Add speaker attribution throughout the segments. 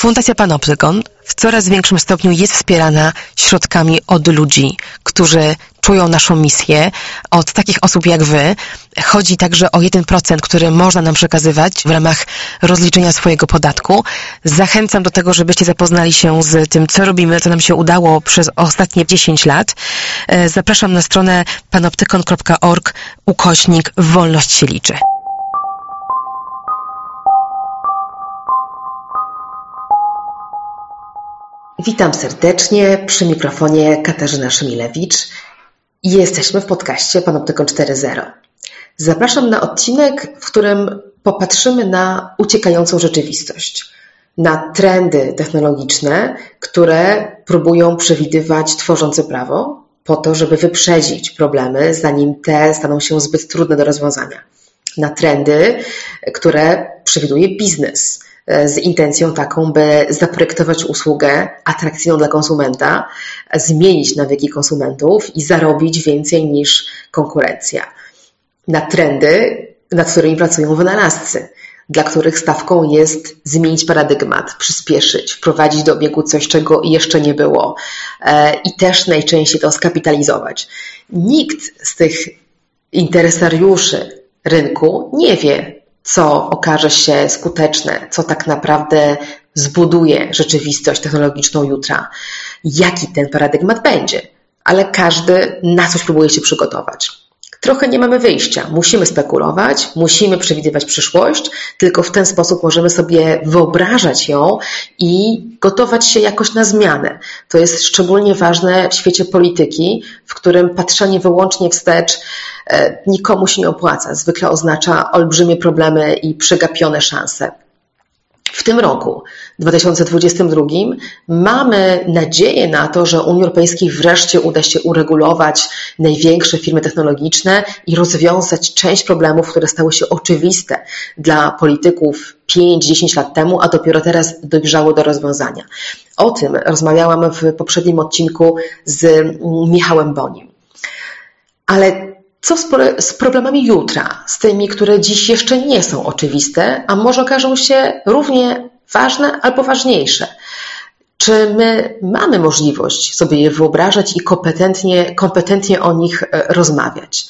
Speaker 1: Fundacja Panoptykon w coraz większym stopniu jest wspierana środkami od ludzi, którzy czują naszą misję, od takich osób jak Wy. Chodzi także o 1%, który można nam przekazywać w ramach rozliczenia swojego podatku. Zachęcam do tego, żebyście zapoznali się z tym, co robimy, co nam się udało przez ostatnie 10 lat. E, zapraszam na stronę panoptykon.org ukośnik wolność się liczy. Witam serdecznie przy mikrofonie Katarzyna Szymilewicz jesteśmy w podcaście Panoptykon 4.0. Zapraszam na odcinek, w którym popatrzymy na uciekającą rzeczywistość, na trendy technologiczne, które próbują przewidywać tworzące prawo po to, żeby wyprzedzić problemy, zanim te staną się zbyt trudne do rozwiązania. Na trendy, które przewiduje biznes, z intencją taką, by zaprojektować usługę atrakcyjną dla konsumenta, zmienić nawyki konsumentów i zarobić więcej niż konkurencja. Na trendy, nad którymi pracują wynalazcy, dla których stawką jest zmienić paradygmat, przyspieszyć, wprowadzić do obiegu coś, czego jeszcze nie było e, i też najczęściej to skapitalizować. Nikt z tych interesariuszy rynku nie wie, co okaże się skuteczne, co tak naprawdę zbuduje rzeczywistość technologiczną jutra, jaki ten paradygmat będzie. Ale każdy na coś próbuje się przygotować. Trochę nie mamy wyjścia. Musimy spekulować, musimy przewidywać przyszłość, tylko w ten sposób możemy sobie wyobrażać ją i gotować się jakoś na zmianę. To jest szczególnie ważne w świecie polityki, w którym patrzenie wyłącznie wstecz e, nikomu się nie opłaca. Zwykle oznacza olbrzymie problemy i przegapione szanse. W tym roku, 2022, mamy nadzieję na to, że Unii Europejskiej wreszcie uda się uregulować największe firmy technologiczne i rozwiązać część problemów, które stały się oczywiste dla polityków 5-10 lat temu, a dopiero teraz dojrzały do rozwiązania. O tym rozmawiałam w poprzednim odcinku z Michałem Bonim. Ale co z problemami jutra, z tymi, które dziś jeszcze nie są oczywiste, a może okażą się równie ważne albo ważniejsze? Czy my mamy możliwość sobie je wyobrażać i kompetentnie, kompetentnie o nich e, rozmawiać?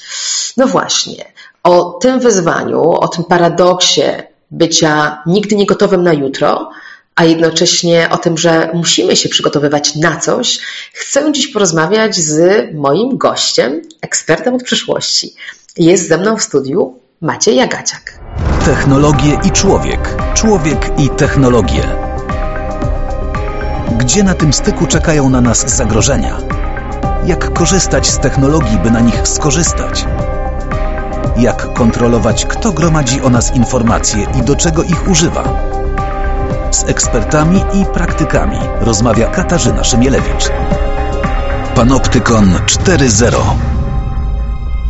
Speaker 1: No właśnie, o tym wyzwaniu, o tym paradoksie bycia nigdy nie gotowym na jutro, a jednocześnie o tym, że musimy się przygotowywać na coś, chcę dziś porozmawiać z moim gościem, ekspertem od przyszłości. Jest ze mną w studiu Maciej Jagaciak.
Speaker 2: Technologie i człowiek. Człowiek i technologie. Gdzie na tym styku czekają na nas zagrożenia? Jak korzystać z technologii, by na nich skorzystać? Jak kontrolować, kto gromadzi o nas informacje i do czego ich używa? Z ekspertami i praktykami rozmawia Katarzyna Szymielewicz. Panoptykon 4.0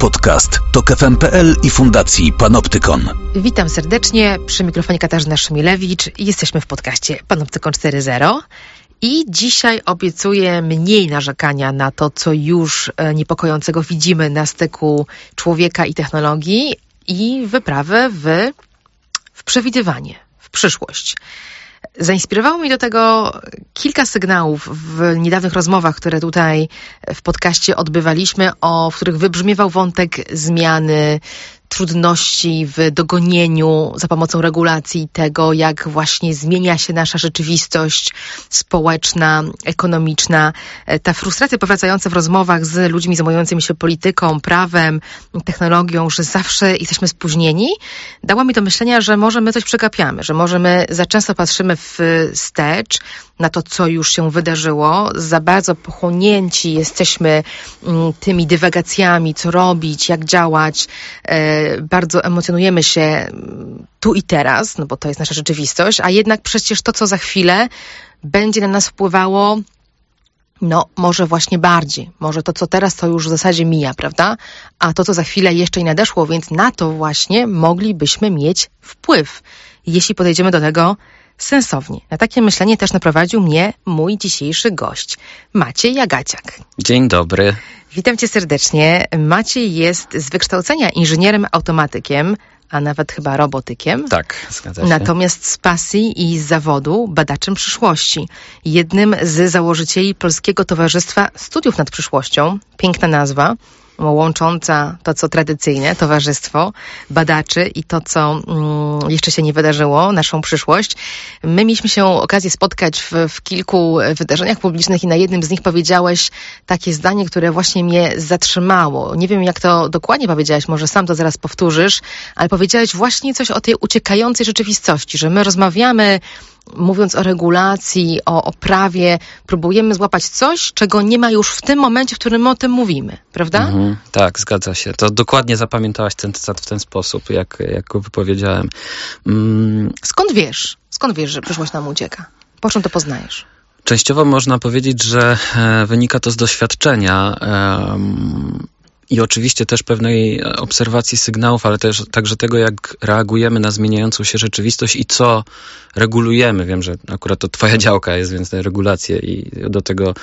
Speaker 2: Podcast to KFM.pl i Fundacji Panoptykon.
Speaker 1: Witam serdecznie przy mikrofonie Katarzyna Szymielewicz. Jesteśmy w podcaście Panoptykon 4.0. I dzisiaj obiecuję mniej narzekania na to, co już e, niepokojącego widzimy na styku człowieka i technologii i wyprawę w, w przewidywanie, w przyszłość. Zainspirowało mnie do tego kilka sygnałów w niedawnych rozmowach, które tutaj w podcaście odbywaliśmy, o, w których wybrzmiewał wątek zmiany, trudności w dogonieniu za pomocą regulacji tego, jak właśnie zmienia się nasza rzeczywistość społeczna, ekonomiczna. E, ta frustracja powracająca w rozmowach z ludźmi zajmującymi się polityką, prawem, technologią, że zawsze jesteśmy spóźnieni, dała mi do myślenia, że może my coś przegapiamy, że może my za często patrzymy wstecz, na to, co już się wydarzyło. Za bardzo pochłonięci jesteśmy mm, tymi dywagacjami, co robić, jak działać. Bardzo emocjonujemy się mm, tu i teraz, no bo to jest nasza rzeczywistość, a jednak przecież to, co za chwilę będzie na nas wpływało no, może właśnie bardziej. Może to, co teraz, to już w zasadzie mija, prawda? A to, co za chwilę jeszcze i nadeszło, więc na to właśnie moglibyśmy mieć wpływ, jeśli podejdziemy do tego sensownie. Na takie myślenie też naprowadził mnie mój dzisiejszy gość, Maciej Jagaciak.
Speaker 3: Dzień dobry.
Speaker 1: Witam cię serdecznie. Maciej jest z wykształcenia inżynierem automatykiem, a nawet chyba robotykiem.
Speaker 3: Tak, zgadza się.
Speaker 1: Natomiast z pasji i z zawodu badaczem przyszłości. Jednym z założycieli Polskiego Towarzystwa Studiów nad Przyszłością. Piękna nazwa łącząca to, co tradycyjne, towarzystwo badaczy i to, co mm, jeszcze się nie wydarzyło, naszą przyszłość. My mieliśmy się okazję spotkać w, w, kilku wydarzeniach publicznych i na jednym z nich powiedziałeś takie zdanie, które właśnie mnie zatrzymało. Nie wiem, jak to dokładnie powiedziałeś, może sam to zaraz powtórzysz, ale powiedziałeś właśnie coś o tej uciekającej rzeczywistości, że my rozmawiamy mówiąc o regulacji, o, o prawie, próbujemy złapać coś, czego nie ma już w tym momencie, w którym my o tym mówimy, prawda? Mhm,
Speaker 3: tak, zgadza się. To dokładnie zapamiętałaś ten cytat w ten sposób, jak, jak go wypowiedziałem.
Speaker 1: Mm. Skąd wiesz? Skąd wiesz, że przyszłość nam ucieka? Po czym to poznajesz?
Speaker 3: Częściowo można powiedzieć, że e, wynika to z doświadczenia i oczywiście też pewnej obserwacji sygnałów, ale też także tego, jak reagujemy na zmieniającą się rzeczywistość i co regulujemy. Wiem, że akurat to Twoja działka jest, więc te regulacje i do tego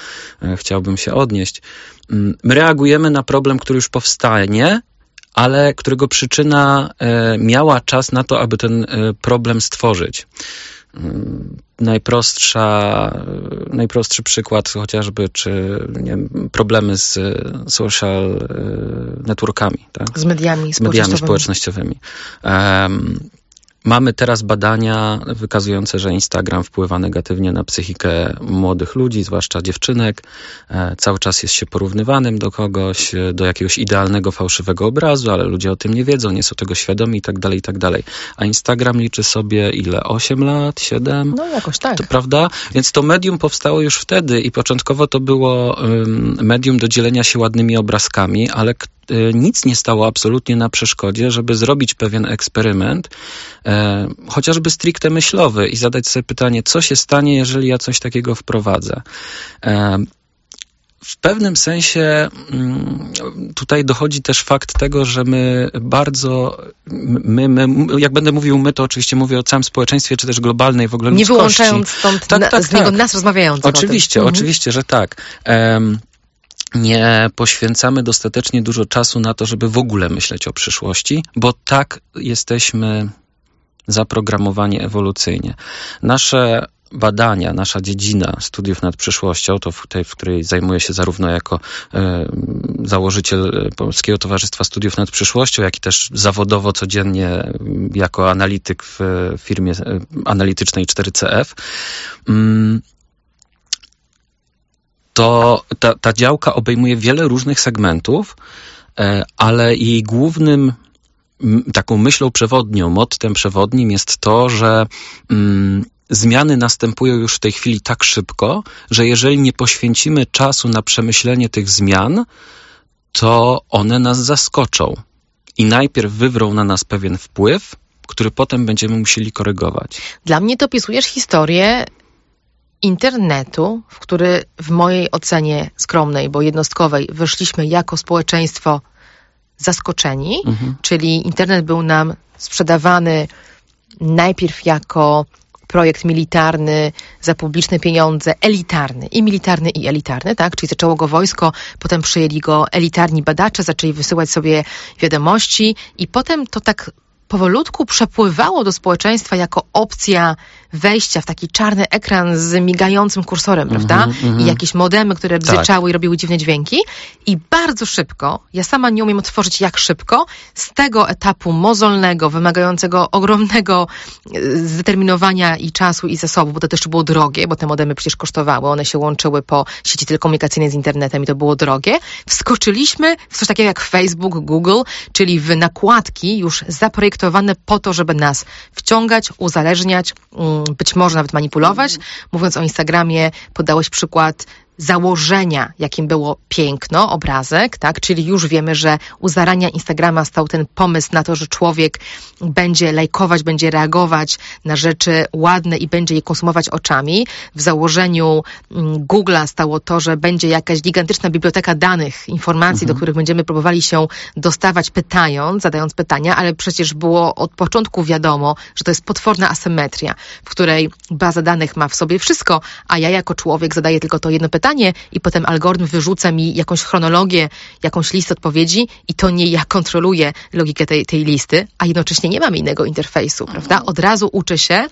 Speaker 3: e, chciałbym się odnieść. Mm, my reagujemy na problem, który już powstanie, ale którego przyczyna e, miała czas na to, aby ten e, problem stworzyć najprostsza, najprostszy przykład chociażby, czy nie wiem, problemy z social e, networkami. Tak?
Speaker 1: Z mediami,
Speaker 3: z mediami społecznościowymi. Um, Mamy teraz badania wykazujące, że Instagram wpływa negatywnie na psychikę młodych ludzi, zwłaszcza dziewczynek. E, cały czas jest się porównywanym do kogoś, e, do jakiegoś idealnego, fałszywego obrazu, ale ludzie o tym nie wiedzą, nie są tego świadomi i tak dalej, i tak dalej. A Instagram liczy sobie ile? 8 lat? 7?
Speaker 1: No jakoś tak.
Speaker 3: To, prawda? Więc to medium powstało już wtedy i początkowo to było um, medium do dzielenia się ładnymi obrazkami, ale nic nie stało absolutnie na przeszkodzie, żeby zrobić pewien eksperyment, e, chociażby stricte myślowy i zadać sobie pytanie, co się stanie, jeżeli ja coś takiego wprowadzę. E, w pewnym sensie mm, tutaj dochodzi też fakt tego, że my bardzo, my, my, jak będę mówił my, to oczywiście mówię o całym społeczeństwie, czy też globalnej w ogóle
Speaker 1: Nie wyłączając stąd tak, na, tak, z niego tak. nas rozmawiających
Speaker 3: Oczywiście, oczywiście, że tak. Um, nie poświęcamy dostatecznie dużo czasu na to, żeby w ogóle myśleć o przyszłości, bo tak jesteśmy zaprogramowani ewolucyjnie. Nasze badania, nasza dziedzina studiów nad przyszłością, to w tej, w której zajmuję się zarówno jako e, założyciel Polskiego Towarzystwa Studiów nad Przyszłością, jak i też zawodowo codziennie jako analityk w firmie e, analitycznej 4CF. Mm, to ta, ta działka obejmuje wiele różnych segmentów, e, ale jej głównym taką myślą przewodnią, mottem przewodnim jest to, że mm, zmiany następują już w tej chwili tak szybko, że jeżeli nie poświęcimy czasu na przemyślenie tych zmian, to one nas zaskoczą i najpierw wywrą na nas pewien wpływ, który potem będziemy musieli korygować.
Speaker 1: Dla mnie to pisujesz historię internetu, w który w mojej ocenie skromnej, bo jednostkowej, wyszliśmy jako społeczeństwo zaskoczeni, mhm. czyli internet był nam sprzedawany najpierw jako projekt militarny za publiczne pieniądze, elitarny, i militarny, i elitarny, tak? Czyli zaczęło go wojsko, potem przyjęli go elitarni badacze, zaczęli wysyłać sobie wiadomości i potem to tak powolutku przepływało do społeczeństwa jako opcja wejścia w taki czarny ekran z migającym kursorem, prawda? Mm -hmm, I jakieś modemy, które tak. bzyczały i robiły dziwne dźwięki. I bardzo szybko, ja sama nie umiem otworzyć jak szybko, z tego etapu mozolnego, wymagającego ogromnego e, zdeterminowania i czasu i zasobów, bo to też było drogie, bo te modemy przecież kosztowały, one się łączyły po sieci telekomunikacyjnej z internetem i to było drogie, wskoczyliśmy w coś takiego jak Facebook, Google, czyli w nakładki już zaprojektowane po to, żeby nas wciągać, uzależniać, um, być może nawet manipulować. Mówiąc o Instagramie, podałeś przykład założenia, jakim było piękno, obrazek, tak? Czyli już wiemy, że u zarania Instagrama stał ten pomysł na to, że człowiek będzie lajkować, będzie reagować na rzeczy ładne i będzie je konsumować oczami. W założeniu mm, Google'a stało to, że będzie jakaś gigantyczna biblioteka danych, informacji, mhm. do których będziemy próbowali się dostawać pytając, zadając pytania, ale przecież było od początku wiadomo, że to jest potworna asymetria, w której baza danych ma w sobie wszystko, a ja jako człowiek zadaję tylko to jedno pytanie, pytanie i potem algorytm wyrzuca mi jakąś chronologię, jakąś listę odpowiedzi i to nie ja kontroluję logikę tej, tej listy, a jednocześnie nie mam innego interfejsu, prawda? Od razu uczę się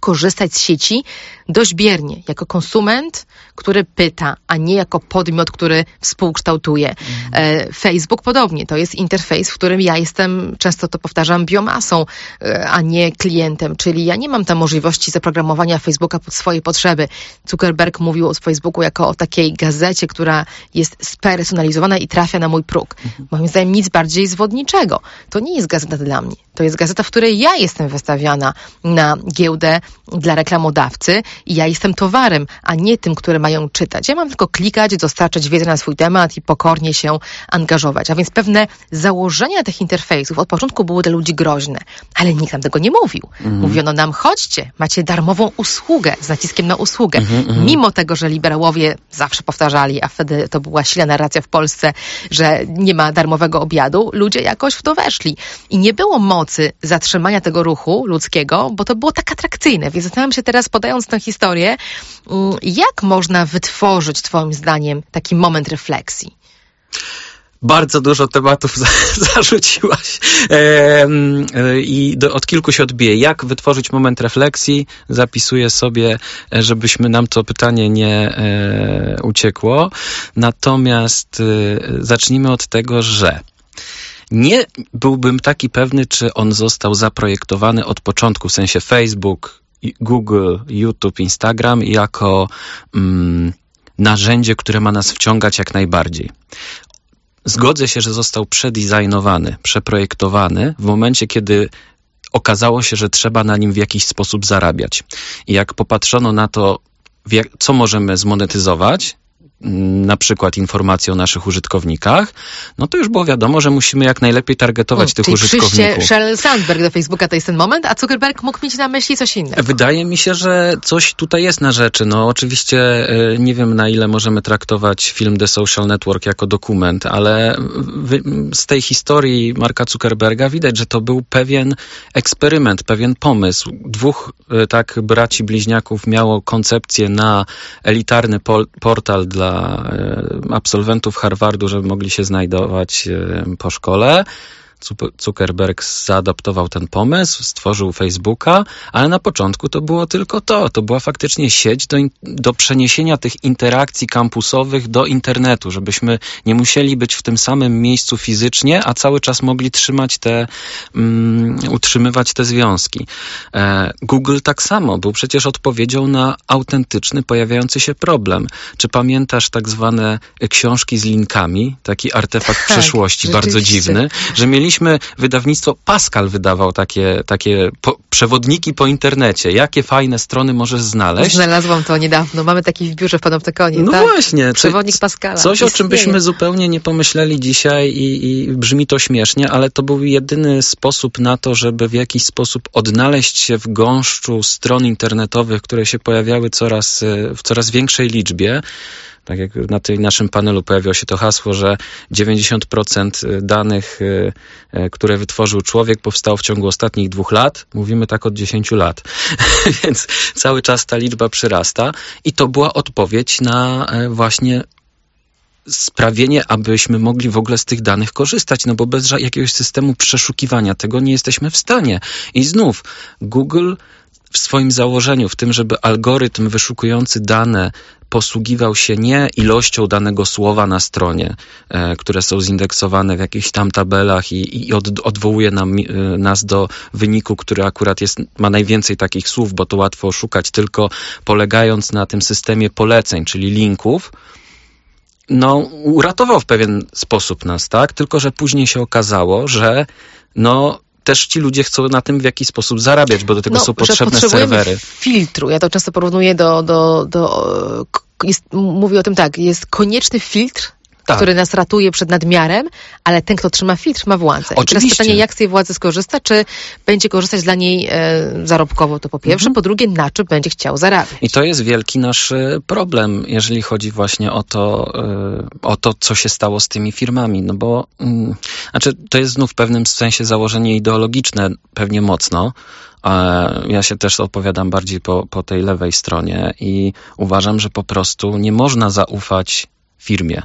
Speaker 1: korzystać z sieci dość biernie, jako konsument, który pyta, a nie jako podmiot, który współkształtuje. Mhm. Facebook podobnie, to jest interfejs, w którym ja jestem, często to powtarzam, biomasą, e, a nie klientem, czyli ja nie mam tam możliwości zaprogramowania Facebooka pod swoje potrzeby. Zuckerberg mówił o Facebooku jako o takiej gazecie, która jest spersonalizowana i trafia na mój próg. Mhm. Moim zdaniem nic bardziej zwodniczego. To nie jest gazeta dla mnie. To jest gazeta, w której ja jestem wystawiana na giełdę dla reklamodawcy i ja jestem towarem, a nie tym, które mają czytać. Ja mam tylko klikać, dostarczać wiedzę na swój temat i pokornie się angażować. A więc pewne założenia tych interfejsów od początku były dla ludzi groźne, ale nikt nam tego nie mówił. Mhm. Mówiono nam, chodźcie, macie darmową usługę z naciskiem na usługę. Mhm, mhm. Mimo tego, że liberałowie zawsze powtarzali, a wtedy to była silna narracja w Polsce, że nie ma darmowego obiadu, ludzie jakoś w to weszli. I nie było mocy zatrzymania tego ruchu ludzkiego, bo to było tak atrakcyjne. Więc zastanawiam się teraz, podając tę historię, mm, jak można wytworzyć, Twoim zdaniem, taki moment refleksji?
Speaker 3: bardzo dużo tematów zarzuciłaś e, i do, od kilku się odbije. Jak wytworzyć moment refleksji? Zapisuję sobie, e, żebyśmy nam to pytanie nie e, uciekło. Natomiast e, zacznijmy od tego, że nie byłbym taki pewny, czy on został zaprojektowany od początku, w sensie Facebook, Google, YouTube, Instagram jako mm, narzędzie, które ma nas wciągać jak najbardziej. Zgodzę się, że został przedesignowany, przeprojektowany w momencie, kiedy okazało się, że trzeba na nim w jakiś sposób zarabiać. I jak popatrzono na to, co możemy zmonetyzować, na przykład informacje o naszych użytkownikach, no to już było wiadomo, że musimy jak najlepiej targetować tych
Speaker 1: czyli
Speaker 3: użytkowników.
Speaker 1: Sheryl Sandberg do Facebooka to jest ten moment, a Zuckerberg mógł mieć na myśli coś innego.
Speaker 3: Wydaje mi się, że coś tutaj jest na rzeczy. No oczywiście e, nie wiem na ile możemy traktować film The Social Network jako dokument, ale z tej historii Marka Zuckerberga widać, że to był pewien eksperyment, pewien pomysł. Dwóch e, tak braci bliźniaków miało koncepcję na elitarny portal dla dla e, absolwentów Harvardu, żeby mogli się znajdować e, po szkole. Zuckerberg zaadaptował ten pomysł, stworzył Facebooka, ale na początku to było tylko to. To była faktycznie sieć do, do przeniesienia tych interakcji kampusowych do internetu, żebyśmy nie musieli być w tym samym miejscu fizycznie, a cały czas mogli trzymać te, um, utrzymywać te związki. E, Google tak samo był przecież odpowiedzią na autentyczny, pojawiający się problem. Czy pamiętasz tak zwane książki z linkami? Taki artefakt tak, przeszłości, bardzo dziwny, że mieli mieliśmy wydawnictwo, Pascal wydawał takie, takie po, przewodniki po internecie. Jakie fajne strony możesz znaleźć?
Speaker 1: Znalazłam to niedawno. Mamy taki w biurze w Panoptykonie.
Speaker 3: No
Speaker 1: tak?
Speaker 3: właśnie.
Speaker 1: Przewodnik Pascala.
Speaker 3: Coś, o czym byśmy zupełnie nie pomyśleli dzisiaj i, i brzmi to śmiesznie, ale to był jedyny sposób na to, żeby w jakiś sposób odnaleźć się w gąszczu stron internetowych, które się pojawiały coraz, w coraz większej liczbie tak jak na tym naszym panelu pojawiło się to hasło, że 90% danych, y, y, które wytworzył człowiek, powstało w ciągu ostatnich dwóch lat. Mówimy tak od 10 lat. Więc cały czas ta liczba przyrasta. I to była odpowiedź na e, właśnie sprawienie, abyśmy mogli w ogóle z tych danych korzystać, no bo bez jakiegoś systemu przeszukiwania tego nie jesteśmy w stanie. I znów Google w swoim założeniu, w tym, żeby algorytm wyszukujący dane posługiwał się nie ilością danego słowa na stronie, e, które są zindeksowane w jakichś tam tabelach i, i od, odwołuje nam, e, nas do wyniku, który akurat jest, ma najwięcej takich słów, bo to łatwo oszukać, tylko polegając na tym systemie poleceń, czyli linków, no, uratował w pewien sposób nas, tak? Tylko, że później się okazało, że no, też ci ludzie chcą na tym w jakiś sposób zarabiać, bo do tego no, są potrzebne serwery.
Speaker 1: filtru. Ja to często porównuję do, do, do jest, mówię o tym tak, jest konieczny filtr tak. który nas ratuje przed nadmiarem, ale ten, kto trzyma filtr, ma władzę.
Speaker 3: Oczywiście.
Speaker 1: I teraz pytanie, jak z tej władzy skorzysta? Czy będzie korzystać dla niej e, zarobkowo, to po pierwsze, mhm. po drugie, na czym będzie chciał zarabiać?
Speaker 3: I to jest wielki nasz e, problem, jeżeli chodzi właśnie o to, e, o to, co się stało z tymi firmami. No bo, mm, znaczy, to jest znów w pewnym sensie założenie ideologiczne, pewnie mocno, ja się też opowiadam bardziej po, po tej lewej stronie i uważam, że po prostu nie można zaufać firmie.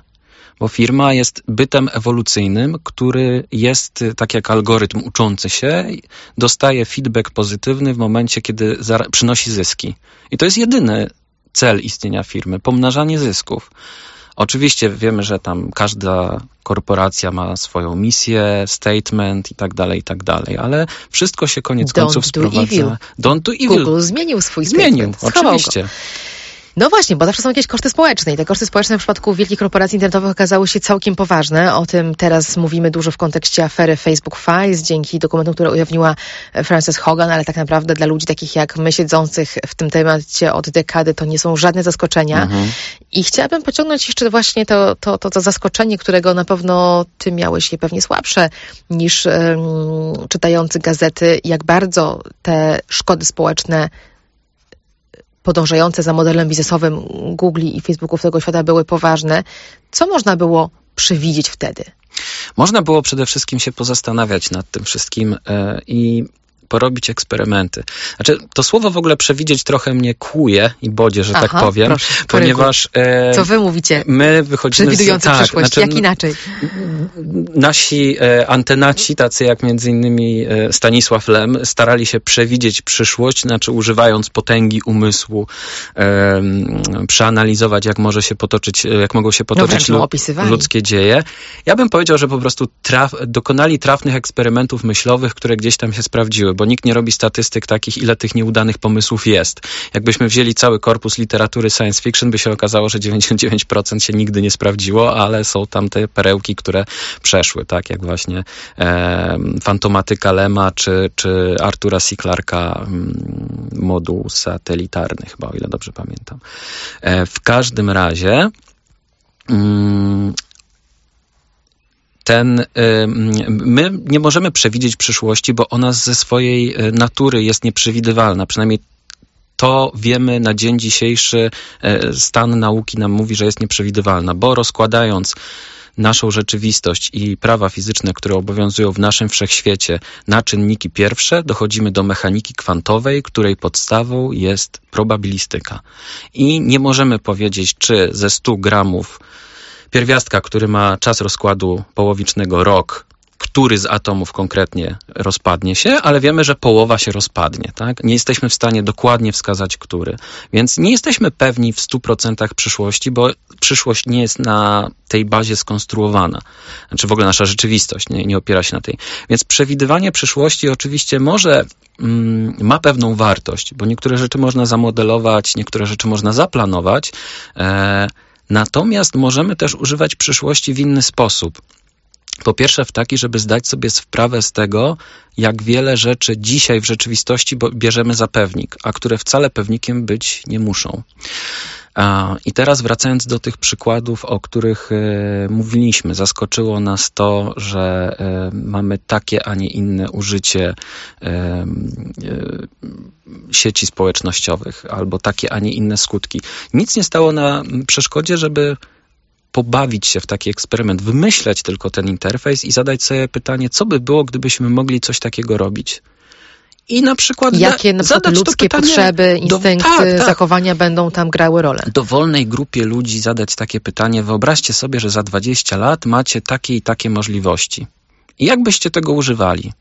Speaker 3: Bo firma jest bytem ewolucyjnym, który jest tak jak algorytm uczący się, dostaje feedback pozytywny w momencie, kiedy przynosi zyski. I to jest jedyny cel istnienia firmy pomnażanie zysków. Oczywiście wiemy, że tam każda korporacja ma swoją misję, statement i tak dalej, i tak dalej, ale wszystko się koniec
Speaker 1: Don't
Speaker 3: końców sprowadza.
Speaker 1: Evil.
Speaker 3: Don't do evil.
Speaker 1: Google zmienił swój statement.
Speaker 3: Zmienił, oczywiście. Go.
Speaker 1: No właśnie, bo zawsze są jakieś koszty społeczne i te koszty społeczne w przypadku wielkich korporacji internetowych okazały się całkiem poważne. O tym teraz mówimy dużo w kontekście afery Facebook Files, dzięki dokumentom, które ujawniła Frances Hogan, ale tak naprawdę dla ludzi takich jak my, siedzących w tym temacie od dekady, to nie są żadne zaskoczenia. Mhm. I chciałabym pociągnąć jeszcze właśnie to, to, to, to zaskoczenie, którego na pewno ty miałeś je pewnie słabsze niż um, czytający gazety, jak bardzo te szkody społeczne podążające za modelem biznesowym Google i Facebooków tego świata były poważne, co można było przewidzieć wtedy?
Speaker 3: Można było przede wszystkim się pozastanawiać nad tym wszystkim e, i porobić eksperymenty. Znaczy, to słowo w ogóle przewidzieć trochę mnie kłuje i bodzie, że tak Aha, tak powiem, proszę, ponieważ...
Speaker 1: E, Co wy mówicie?
Speaker 3: My wychodzimy
Speaker 1: Przewidujący z, tak, przyszłość, znaczy, jak inaczej?
Speaker 3: Nasi e, antenaci, tacy jak między innymi e, Stanisław Lem, starali się przewidzieć przyszłość, znaczy używając potęgi umysłu, e, przeanalizować, jak może się potoczyć, e, jak mogą się potoczyć
Speaker 1: no,
Speaker 3: ludzkie dzieje. Ja bym powiedział, że po prostu traf, dokonali trafnych eksperymentów myślowych, które gdzieś tam się sprawdziły, bo nikt nie robi statystyk takich, ile tych nieudanych pomysłów jest. Jakbyśmy wzięli cały korpus literatury science fiction, by się okazało, że 99% się nigdy nie sprawdziło, ale są tam te perełki, które przeszły, tak jak właśnie e, Fantomatyka Lema, czy, czy Artura C. Clarka mm, moduł satelitarny, chyba o ile dobrze pamiętam. E, w każdym razie mm, ten, y, my nie możemy przewidzieć przyszłości, bo ona ze swojej y, natury jest nieprzewidywalna. Przynajmniej to wiemy na dzień dzisiejszy. Y, stan nauki nam mówi, że jest nieprzewidywalna, bo rozkładając naszą rzeczywistość i prawa fizyczne, które obowiązują w naszym wszechświecie na czynniki pierwsze, dochodzimy do mechaniki kwantowej, której podstawą jest probabilistyka. I nie możemy powiedzieć, czy ze 100 gramów pierwiastka, który ma czas rozkładu połowicznego rok, który z atomów konkretnie rozpadnie się, ale wiemy, że połowa się rozpadnie. Tak? Nie jesteśmy w stanie dokładnie wskazać, który. Więc nie jesteśmy pewni w 100% przyszłości, bo przyszłość nie jest na tej bazie skonstruowana. Znaczy w ogóle nasza rzeczywistość nie, nie opiera się na tej. Więc przewidywanie przyszłości oczywiście może mm, ma pewną wartość, bo niektóre rzeczy można zamodelować, niektóre rzeczy można zaplanować. E, Natomiast możemy też używać przyszłości w inny sposób. Po pierwsze, w taki, żeby zdać sobie sprawę z tego, jak wiele rzeczy dzisiaj w rzeczywistości bierzemy za pewnik, a które wcale pewnikiem być nie muszą. I teraz wracając do tych przykładów, o których e, mówiliśmy, zaskoczyło nas to, że e, mamy takie, a nie inne użycie e, sieci społecznościowych albo takie, a nie inne skutki. Nic nie stało na przeszkodzie, żeby pobawić się w taki eksperyment, wymyśleć tylko ten interfejs i zadać sobie pytanie, co by było, gdybyśmy mogli coś takiego robić
Speaker 1: i na przykład Jakie na przykład ludzkie potrzeby, instynkty, do, tak, tak. zachowania będą tam grały rolę?
Speaker 3: Dowolnej grupie ludzi zadać takie pytanie, wyobraźcie sobie, że za 20 lat macie takie i takie możliwości. I jak byście tego używali?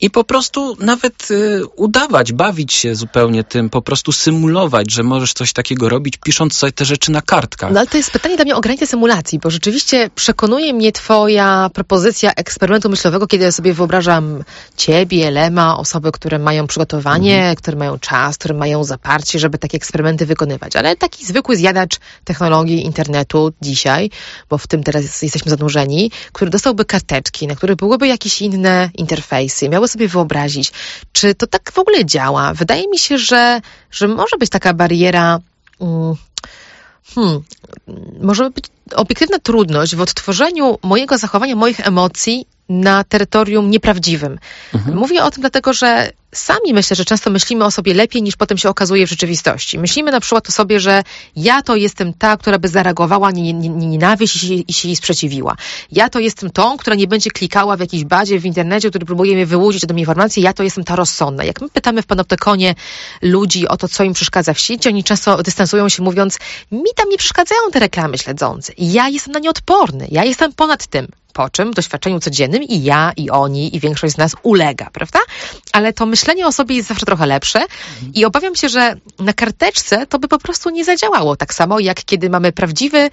Speaker 3: I po prostu nawet y, udawać, bawić się zupełnie tym, po prostu symulować, że możesz coś takiego robić, pisząc sobie te rzeczy na kartkach.
Speaker 1: No ale to jest pytanie dla mnie o granicę symulacji, bo rzeczywiście przekonuje mnie twoja propozycja eksperymentu myślowego, kiedy ja sobie wyobrażam ciebie, Lema, osoby, które mają przygotowanie, mhm. które mają czas, które mają zaparcie, żeby takie eksperymenty wykonywać. Ale taki zwykły zjadacz technologii internetu dzisiaj, bo w tym teraz jesteśmy zanurzeni, który dostałby karteczki, na których byłyby jakieś inne interfejsy, miały sobie wyobrazić, czy to tak w ogóle działa. Wydaje mi się, że, że może być taka bariera. Hmm, hmm może być obiektywna trudność w odtworzeniu mojego zachowania, moich emocji na terytorium nieprawdziwym. Mhm. Mówię o tym dlatego, że sami myślę, że często myślimy o sobie lepiej niż potem się okazuje w rzeczywistości. Myślimy na przykład o sobie, że ja to jestem ta, która by zareagowała na nienawiść i się, i się jej sprzeciwiła. Ja to jestem tą, która nie będzie klikała w jakiejś bazie w internecie, który próbuje mnie wyłudzić mnie informacji. Ja to jestem ta rozsądna. Jak my pytamy w panoptykonie ludzi o to, co im przeszkadza w sieci, oni często dystansują się mówiąc, mi tam nie przeszkadzają te reklamy śledzące. Ja jestem na nie odporny. Ja jestem ponad tym po czym w doświadczeniu codziennym i ja, i oni, i większość z nas ulega, prawda? Ale to myślenie o sobie jest zawsze trochę lepsze mhm. i obawiam się, że na karteczce to by po prostu nie zadziałało tak samo, jak kiedy mamy prawdziwy,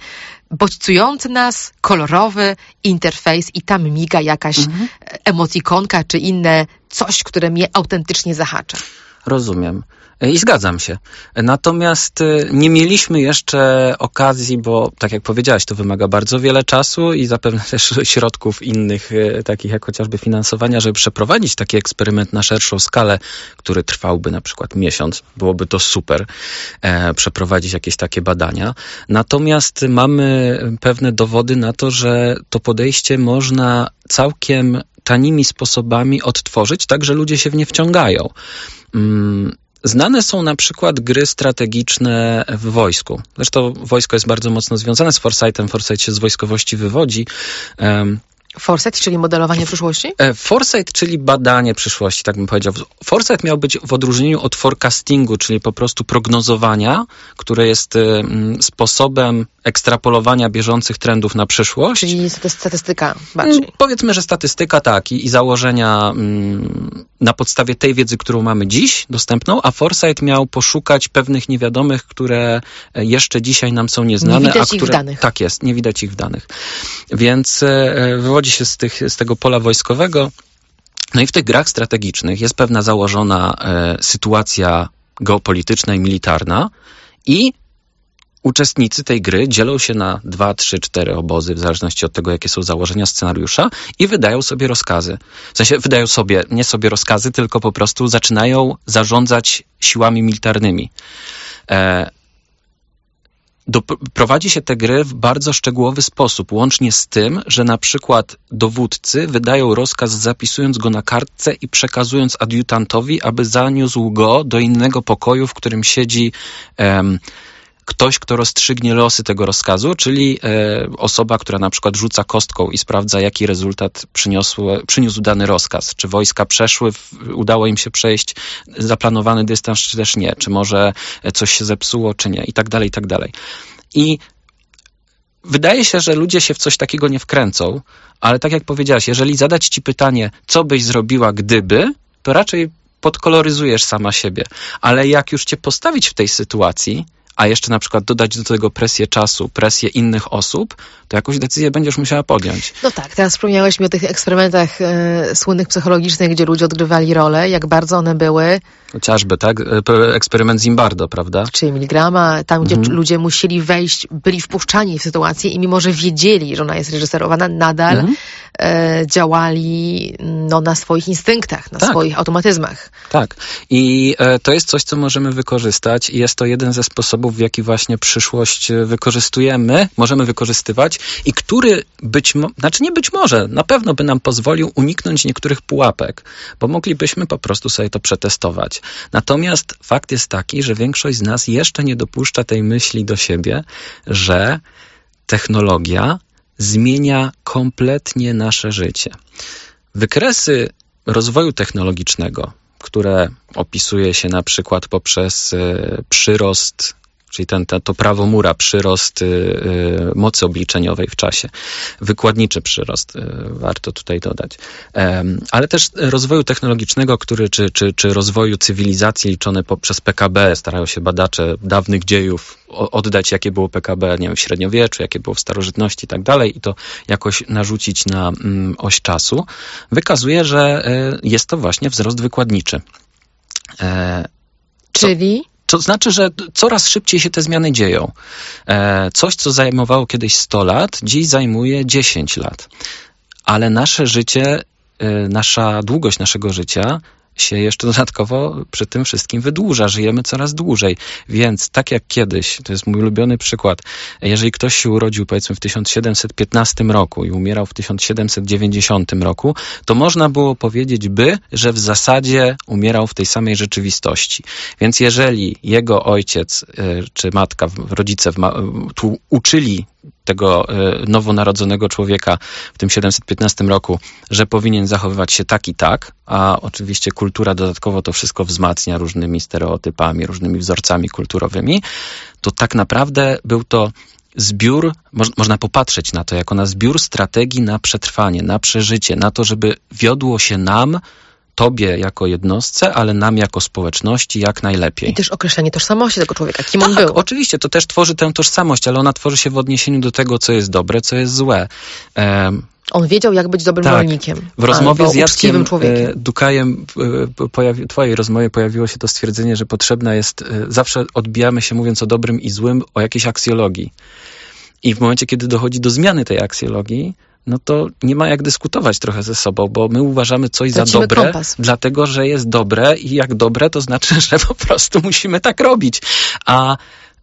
Speaker 1: bodźcujący nas, kolorowy interfejs i tam miga jakaś mhm. emotikonka czy inne coś, które mnie autentycznie zahacza.
Speaker 3: Rozumiem. I zgadzam się. Natomiast y, nie mieliśmy jeszcze okazji, bo tak jak powiedziałaś, to wymaga bardzo wiele czasu i zapewne też środków innych, y, takich jak chociażby finansowania, żeby przeprowadzić taki eksperyment na szerszą skalę, który trwałby na przykład miesiąc. Byłoby to super, e, przeprowadzić jakieś takie badania. Natomiast mamy pewne dowody na to, że to podejście można całkiem tanimi sposobami odtworzyć, tak że ludzie się w nie wciągają. Mm, Znane są na przykład gry strategiczne w wojsku. Zresztą wojsko jest bardzo mocno związane z Foresightem. Foresight się z wojskowości wywodzi.
Speaker 1: Foresight, czyli modelowanie przyszłości?
Speaker 3: E, foresight, czyli badanie przyszłości, tak bym powiedział. Foresight miał być w odróżnieniu od forecastingu, czyli po prostu prognozowania, które jest sposobem ekstrapolowania bieżących trendów na przyszłość.
Speaker 1: Czyli statystyka bardziej. Mm,
Speaker 3: powiedzmy, że statystyka tak i, i założenia mm, na podstawie tej wiedzy, którą mamy dziś dostępną, a Foresight miał poszukać pewnych niewiadomych, które e, jeszcze dzisiaj nam są nieznane.
Speaker 1: Nie widać
Speaker 3: a które,
Speaker 1: ich w danych.
Speaker 3: Tak jest, nie widać ich w danych. Więc e, wywodzi się z, tych, z tego pola wojskowego. No i w tych grach strategicznych jest pewna założona e, sytuacja geopolityczna i militarna i uczestnicy tej gry dzielą się na dwa, trzy, cztery obozy, w zależności od tego, jakie są założenia scenariusza i wydają sobie rozkazy. W sensie wydają sobie, nie sobie rozkazy, tylko po prostu zaczynają zarządzać siłami militarnymi. E, prowadzi się te gry w bardzo szczegółowy sposób, łącznie z tym, że na przykład dowódcy wydają rozkaz zapisując go na kartce i przekazując adiutantowi, aby zaniósł go do innego pokoju, w którym siedzi ktoś, kto rozstrzygnie losy tego rozkazu, czyli e, osoba, która na przykład rzuca kostką i sprawdza, jaki rezultat przyniosł, przyniósł dany rozkaz. Czy wojska przeszły, udało im się przejść zaplanowany dystans, czy też nie. Czy może coś się zepsuło, czy nie. I tak dalej, i tak dalej. I wydaje się, że ludzie się w coś takiego nie wkręcą, ale tak jak powiedziałaś, jeżeli zadać ci pytanie, co byś zrobiła, gdyby, to raczej podkoloryzujesz sama siebie. Ale jak już cię postawić w tej sytuacji, a jeszcze na przykład dodać do tego presję czasu, presję innych osób, to jakąś decyzję będziesz musiała podjąć.
Speaker 1: No tak, teraz wspomniałeś mi o tych eksperymentach e, słynnych psychologicznych, gdzie ludzie odgrywali role, jak bardzo one były
Speaker 3: Chociażby, tak? E, eksperyment Zimbardo, prawda?
Speaker 1: Czyli miligrama, tam gdzie mhm. ludzie musieli wejść, byli wpuszczani w sytuację i mimo, że wiedzieli, że ona jest reżyserowana, nadal mhm. e, działali no, na swoich instynktach, na tak. swoich automatyzmach.
Speaker 3: Tak. I e, to jest coś, co możemy wykorzystać i jest to jeden ze sposobów, w jaki właśnie przyszłość e, wykorzystujemy, możemy wykorzystywać i który być, mo- znaczy nie być może, na pewno by nam pozwolił uniknąć niektórych pułapek, bo moglibyśmy po prostu sobie to przetestować. Natomiast fakt jest taki, że większość z nas jeszcze nie dopuszcza tej myśli do siebie, że technologia zmienia kompletnie nasze życie. Wykresy rozwoju technologicznego, które opisuje się na przykład poprzez e, przyrost czyli ten, to prawo mura, przyrost y, y, mocy obliczeniowej w czasie, wykładniczy przyrost, y, warto tutaj dodać, ale też rozwoju technologicznego, który, czy, czy, czy rozwoju cywilizacji liczone poprzez PKB, starają się badacze dawnych dziejów oddać, jakie było PKB, nie wiem, w średniowieczu, jakie było w starożytności i tak dalej. I to jakoś narzucić na mm, oś czasu, wykazuje, że jest to właśnie wzrost wykładniczy.
Speaker 1: E, Czyli?
Speaker 3: To znaczy, że coraz szybciej się te zmiany dzieją. E, coś, co zajmowało kiedyś 100 lat, dziś zajmuje 10 lat. Ale nasze życie, e, nasza długość naszego życia się jeszcze dodatkowo przy tym wszystkim wydłuża. Żyjemy coraz dłużej. Więc tak jak kiedyś, to jest mój ulubiony przykład, jeżeli ktoś się urodził powiedzmy w 1715 roku i umierał w 1790 roku, to można było powiedzieć by, że w zasadzie umierał w tej samej rzeczywistości. Więc jeżeli jego ojciec e, czy matka, rodzice tu uczyli tego e, nowonarodzonego człowieka w tym 715 roku, że powinien zachowywać się tak i tak, a oczywiście kultura dodatkowo to wszystko wzmacnia różnymi stereotypami, różnymi wzorcami kulturowymi, to tak naprawdę był to zbiór, można popatrzeć na to jako na zbiór strategii na przetrwanie, na przeżycie, na to, żeby wiodło się nam tobie jako jednostce, ale nam jako społeczności jak najlepiej.
Speaker 1: I też określenie tożsamości tego człowieka, kim
Speaker 3: tak,
Speaker 1: on był.
Speaker 3: oczywiście, to też tworzy tę tożsamość, ale ona tworzy się w odniesieniu do tego, co jest dobre, co jest złe.
Speaker 1: Um, on wiedział, jak być dobrym
Speaker 3: tak.
Speaker 1: rolnikiem.
Speaker 3: W rozmowie z Jackiem e, Dukajem, w pojawi, twojej rozmowie pojawiło się to stwierdzenie, że potrzebna jest, e, zawsze odbijamy się mówiąc o dobrym i złym, o jakiejś aksjologii. I w momencie, kiedy dochodzi do zmiany tej aksjologii, no to nie ma jak dyskutować trochę ze sobą, bo my uważamy coś Tracimy za dobre, kompas. dlatego że jest dobre i jak dobre, to znaczy, że po prostu musimy tak robić. A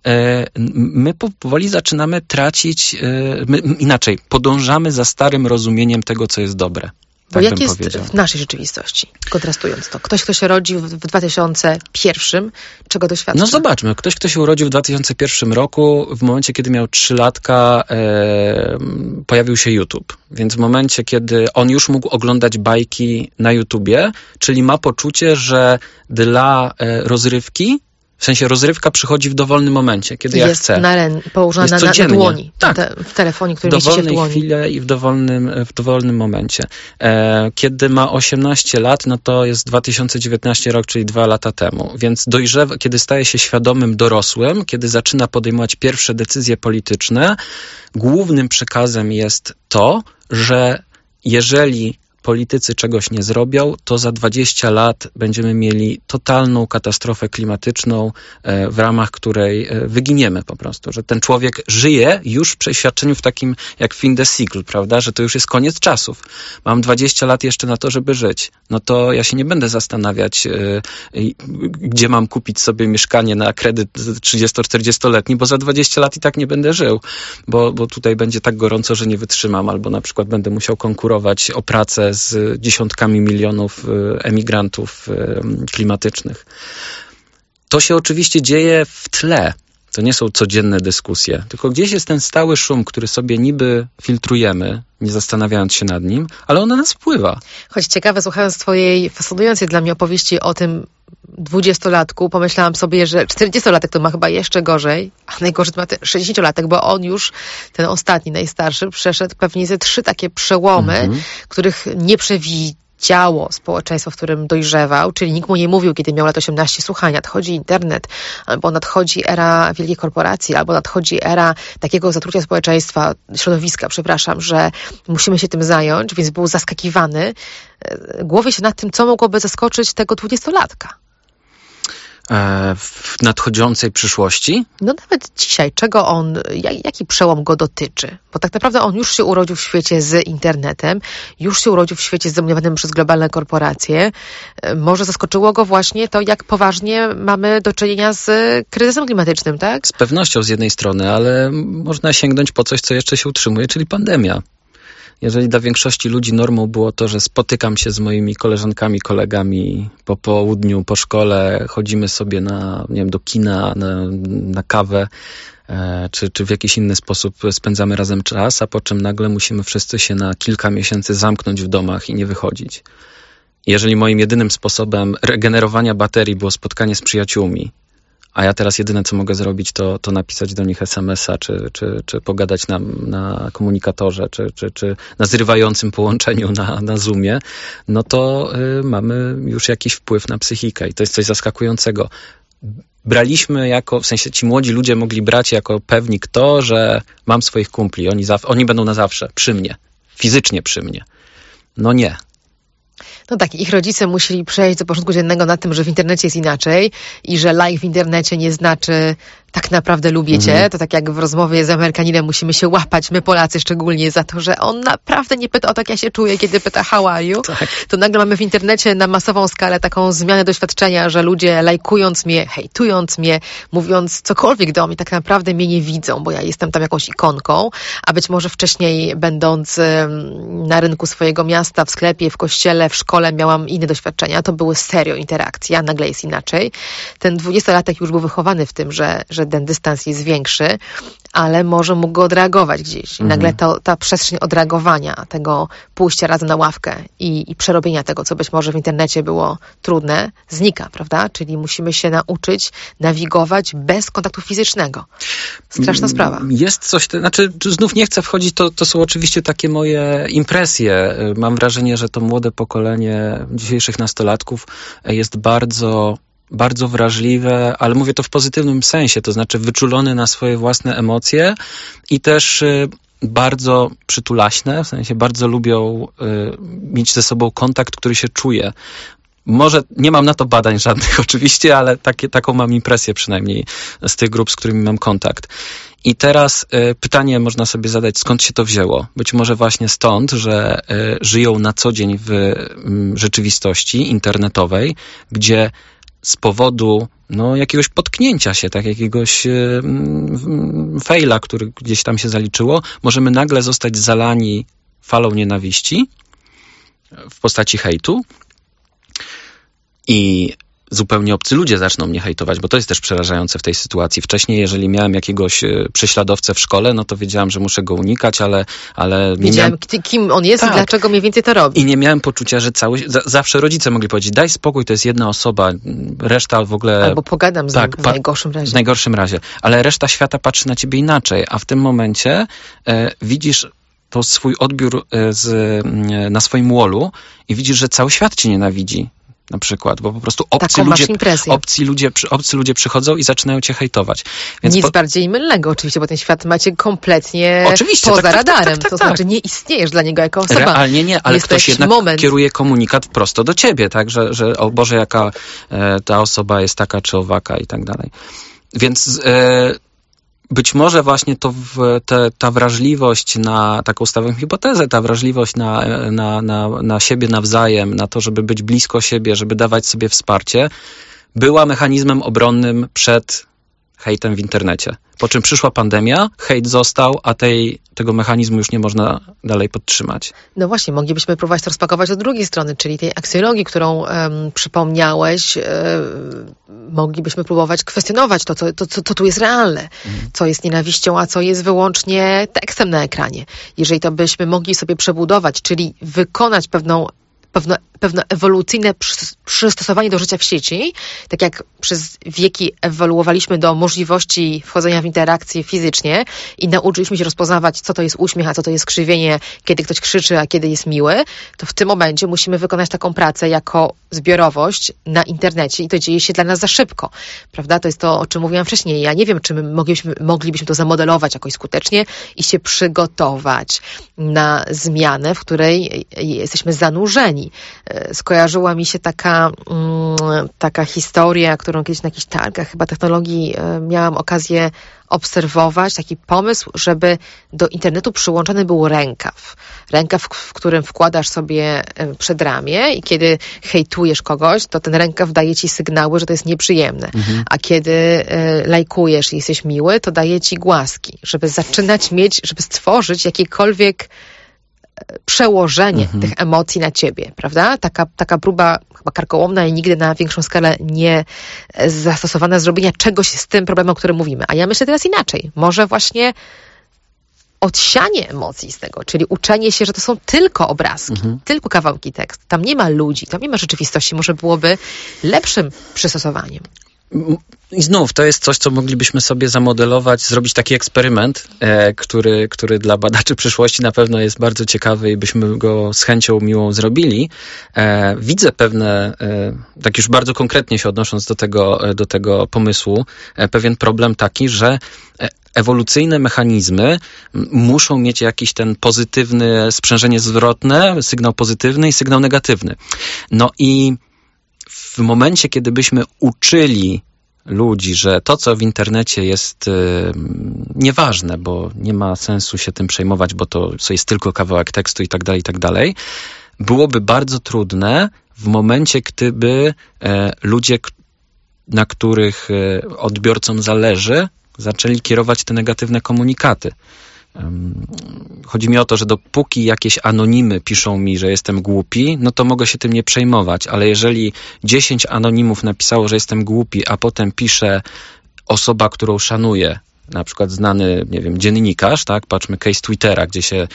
Speaker 3: e, my powoli zaczynamy tracić, e, my, inaczej, podążamy za starym rozumieniem tego, co jest dobre.
Speaker 1: Bo tak jak jest powiedział. w naszej rzeczywistości, kontrastując to? Ktoś, kto się rodzi w 2001, czego doświadcza?
Speaker 3: No zobaczmy, ktoś, kto się urodził w 2001 roku, w momencie, kiedy miał 3 latka, e, pojawił się YouTube. Więc w momencie, kiedy on już mógł oglądać bajki na YouTubie, czyli ma poczucie, że dla e, rozrywki w sensie rozrywka przychodzi w dowolnym momencie, kiedy
Speaker 1: jest
Speaker 3: ja chcę.
Speaker 1: Na ren, położona jest na, na dłoni. Tak. Te, w telefonie, który mieści się w dłoni.
Speaker 3: chwili i w dowolnym, w dowolnym momencie. E, kiedy ma 18 lat, no to jest 2019 rok, czyli dwa lata temu. Więc dojrzewa, kiedy staje się świadomym dorosłym, kiedy zaczyna podejmować pierwsze decyzje polityczne, głównym przekazem jest to, że jeżeli politycy czegoś nie zrobią, to za 20 lat będziemy mieli totalną katastrofę klimatyczną, e, w ramach której e, wyginiemy po prostu. Że ten człowiek żyje już w przeświadczeniu w takim jak fin de cycle, prawda? Że to już jest koniec czasów. Mam 20 lat jeszcze na to, żeby żyć. No to ja się nie będę zastanawiać, e, gdzie mam kupić sobie mieszkanie na kredyt 30-40-letni, bo za 20 lat i tak nie będę żył, bo, bo tutaj będzie tak gorąco, że nie wytrzymam, albo na przykład będę musiał konkurować o pracę z dziesiątkami milionów e, emigrantów e, klimatycznych. To się oczywiście dzieje w tle. To nie są codzienne dyskusje, tylko gdzieś jest ten stały szum, który sobie niby filtrujemy, nie zastanawiając się nad nim, ale on na nas wpływa.
Speaker 1: Choć ciekawe, słuchając Twojej fascynującej dla mnie opowieści o tym dwudziestolatku, pomyślałam sobie, że czterdziestolatek to ma chyba jeszcze gorzej, a najgorzej to ma ten sześćdziesięciolatek, bo on już, ten ostatni, najstarszy, przeszedł pewnie ze trzy takie przełomy, mm -hmm. których nie przewidziało społeczeństwo, w którym dojrzewał, czyli nikt mu nie mówił, kiedy miał lat 18, słuchaj, nadchodzi internet, albo nadchodzi era wielkiej korporacji, albo nadchodzi era takiego zatrucia społeczeństwa, środowiska, przepraszam, że musimy się tym zająć, więc był zaskakiwany. E, głowie się nad tym, co mogłoby zaskoczyć tego dwudziestolatka.
Speaker 3: E, w nadchodzącej przyszłości?
Speaker 1: No nawet dzisiaj, czego on, jaki przełom go dotyczy? Bo tak naprawdę on już się urodził w świecie z internetem, już się urodził w świecie zdominowanym przez globalne korporacje. E, może zaskoczyło go właśnie to, jak poważnie mamy do czynienia z kryzysem klimatycznym, tak?
Speaker 3: Z pewnością z jednej strony, ale można sięgnąć po coś, co jeszcze się utrzymuje, czyli pandemia. Jeżeli dla większości ludzi normą było to, że spotykam się z moimi koleżankami, kolegami po południu, po szkole, chodzimy sobie na, nie wiem, do kina, na, na kawę, e, czy, czy w jakiś inny sposób spędzamy razem czas, a po czym nagle musimy wszyscy się na kilka miesięcy zamknąć w domach i nie wychodzić. Jeżeli moim jedynym sposobem regenerowania baterii było spotkanie z przyjaciółmi, a ja teraz jedyne, co mogę zrobić, to, to napisać do nich SMS-a, czy, czy, czy pogadać na, na komunikatorze, czy, czy, czy na zrywającym połączeniu na, na Zoomie, no to y, mamy już jakiś wpływ na psychikę i to jest coś zaskakującego. Braliśmy jako, w sensie ci młodzi ludzie mogli brać jako pewnik to, że mam swoich kumpli, oni, oni będą na zawsze, przy mnie, fizycznie przy mnie. No nie,
Speaker 1: No tak, ich rodzice musieli przejść do porządku dziennego na tym, że w internecie jest inaczej i że like w internecie nie znaczy tak naprawdę lubię cię.
Speaker 3: Mhm.
Speaker 1: To tak jak w rozmowie z Amerykaninem musimy się łapać, my Polacy szczególnie, za to, że on naprawdę nie pyta o tak ja się czuję, kiedy pyta how are you.
Speaker 3: Tak.
Speaker 1: To nagle mamy w internecie na masową skalę taką zmianę doświadczenia, że ludzie lajkując mnie, hejtując mnie, mówiąc cokolwiek do mnie, tak naprawdę mnie nie widzą, bo ja jestem tam jakąś ikonką, a być może wcześniej będąc na rynku swojego miasta, w sklepie, w kościele, w szkole miałam inne doświadczenia. To były serio interakcje, a nagle jest inaczej. Ten dwudziestolatek już był wychowany w tym, że, że ten dystans jest większy, ale może mógł go odreagować gdzieś. I nagle to, ta przestrzeń odreagowania, tego pójścia razem na ławkę i, i przerobienia tego, co być może w internecie było trudne, znika, prawda? Czyli musimy się nauczyć nawigować bez kontaktu fizycznego. Straszna sprawa.
Speaker 3: Jest coś, te, znaczy znów nie chcę wchodzić, to, to są oczywiście takie moje impresje. Mam wrażenie, że to młode pokolenie dzisiejszych nastolatków jest bardzo bardzo wrażliwe, ale mówię to w pozytywnym sensie, to znaczy wyczulone na swoje własne emocje i też y, bardzo przytulaśne, w sensie bardzo lubią y, mieć ze sobą kontakt, który się czuje. Może nie mam na to badań żadnych oczywiście, ale takie, taką mam impresję przynajmniej z tych grup, z którymi mam kontakt. I teraz y, pytanie można sobie zadać, skąd się to wzięło? Być może właśnie stąd, że y, żyją na co dzień w mm, rzeczywistości internetowej, gdzie z powodu no, jakiegoś potknięcia się, tak, jakiegoś y, mm, faila, który gdzieś tam się zaliczyło, możemy nagle zostać zalani falą nienawiści w postaci hejtu. I zupełnie obcy ludzie zaczną mnie hejtować, bo to jest też przerażające w tej sytuacji. Wcześniej, jeżeli miałem jakiegoś e, prześladowcę w szkole, no to wiedziałam, że muszę go unikać, ale, ale
Speaker 1: Wiedziałem,
Speaker 3: miałem...
Speaker 1: ki- kim on jest
Speaker 3: Tak.
Speaker 1: i dlaczego mniej więcej to robi.
Speaker 3: I nie miałem poczucia, że cały... za- Zawsze rodzice mogli powiedzieć, daj spokój, to jest jedna osoba, reszta w ogóle...
Speaker 1: Albo pogadam z
Speaker 3: tak,
Speaker 1: nim w najgorszym razie.
Speaker 3: W najgorszym razie. Ale reszta świata patrzy na ciebie inaczej, a w tym momencie e, widzisz to swój odbiór e, z, m, na swoim wallu i widzisz, że cały świat cię nienawidzi. Na przykład, bo po prostu obcy
Speaker 1: Taką
Speaker 3: ludzie, obcy, ludzie, obcy ludzie przychodzą i zaczynają cię hejtować. Więc
Speaker 1: Nic
Speaker 3: po-
Speaker 1: bardziej mylnego oczywiście, bo ten świat macie kompletnie
Speaker 3: Oczywiście,
Speaker 1: poza
Speaker 3: tak, tak, tak,
Speaker 1: radarem.
Speaker 3: tak, tak,
Speaker 1: to
Speaker 3: tak.
Speaker 1: znaczy nie istniejesz dla niego jako osoba.
Speaker 3: Realnie nie, ale
Speaker 1: Jest to
Speaker 3: ktoś jednak
Speaker 1: moment.
Speaker 3: kieruje komunikat prosto do ciebie, tak, że, że o Boże, jaka e, ta osoba jest taka czy owaka i tak dalej. Więc e, być może właśnie to te, ta wrażliwość na taką stawiam hipotezę, ta wrażliwość na, na, na, na siebie nawzajem, na to, żeby być blisko siebie, żeby dawać sobie wsparcie, była mechanizmem obronnym przed hejtem w internecie. Po czym przyszła pandemia, hejt został, a tej, tego mechanizmu już nie można dalej podtrzymać.
Speaker 1: No właśnie, moglibyśmy próbować to rozpakować od drugiej strony, czyli tej aksjologii, którą em, przypomniałeś. em, moglibyśmy próbować kwestionować to, co, to, co, co tu jest realne, co jest nienawiścią, a co jest wyłącznie tekstem na ekranie. Jeżeli to byśmy mogli sobie przebudować, czyli wykonać pewną pewne, pewne ewolucyjne przys- przystosowanie do życia w sieci, tak jak przez wieki ewoluowaliśmy do możliwości wchodzenia w interakcje fizycznie i nauczyliśmy się rozpoznawać, co to jest uśmiech, a co to jest krzywienie, kiedy ktoś krzyczy, a kiedy jest miły, to w tym momencie musimy wykonać taką pracę jako zbiorowość na internecie i to dzieje się dla nas za szybko, prawda? To jest to, o czym mówiłam wcześniej. Ja nie wiem, czy my moglibyśmy, moglibyśmy to zamodelować jakoś skutecznie i się przygotować na zmianę, w której jesteśmy zanurzeni. E, Skojarzyła mi się taka, mm, taka historia, którą kiedyś na jakichś targach chyba technologii e, miałam okazję obserwować, taki pomysł, żeby do internetu przyłączony był rękaw. Rękaw, w którym wkładasz sobie e, przed ramię i kiedy hejtujesz kogoś, to ten rękaw daje ci sygnały, że to jest nieprzyjemne. A kiedy lajkujesz i jesteś miły, to daje ci głaski, żeby zaczynać mieć, żeby stworzyć jakiekolwiek przełożenie tych emocji na ciebie, prawda? Taka, taka próba chyba karkołomna i nigdy na większą skalę nie e, zastosowana zrobienia czegoś z tym problemem, o którym mówimy. A ja myślę teraz inaczej. Może właśnie odsianie emocji z tego, czyli uczenie się, że to są tylko obrazki, tylko kawałki tekstu. Tam nie ma ludzi, tam nie ma rzeczywistości. Może byłoby lepszym przystosowaniem.
Speaker 3: I znów, to jest coś, co moglibyśmy sobie zamodelować, zrobić taki eksperyment, e, który, który dla badaczy przyszłości na pewno jest bardzo ciekawy i byśmy go z chęcią miłą zrobili. E, widzę pewne, e, tak już bardzo konkretnie się odnosząc do tego, e, do tego pomysłu, e, pewien problem taki, że e, ewolucyjne mechanizmy muszą mieć jakiś ten pozytywny sprzężenie zwrotne, sygnał pozytywny i sygnał negatywny. No i w momencie, kiedy byśmy uczyli ludzi, że to, co w internecie jest y, nieważne, bo nie ma sensu się tym przejmować, bo to, jest tylko kawałek tekstu i tak dalej, i tak dalej, byłoby bardzo trudne w momencie, gdyby e, ludzie, na których e, odbiorcom zależy, zaczęli kierować te negatywne komunikaty. Chodzi mi o to, że dopóki jakieś anonimy piszą mi, że jestem głupi, no to mogę się tym nie przejmować, ale jeżeli 10 anonimów napisało, że jestem głupi, a potem pisze osoba, którą szanuję, na przykład znany, nie wiem, dziennikarz, tak, patrzmy case Twittera, gdzie się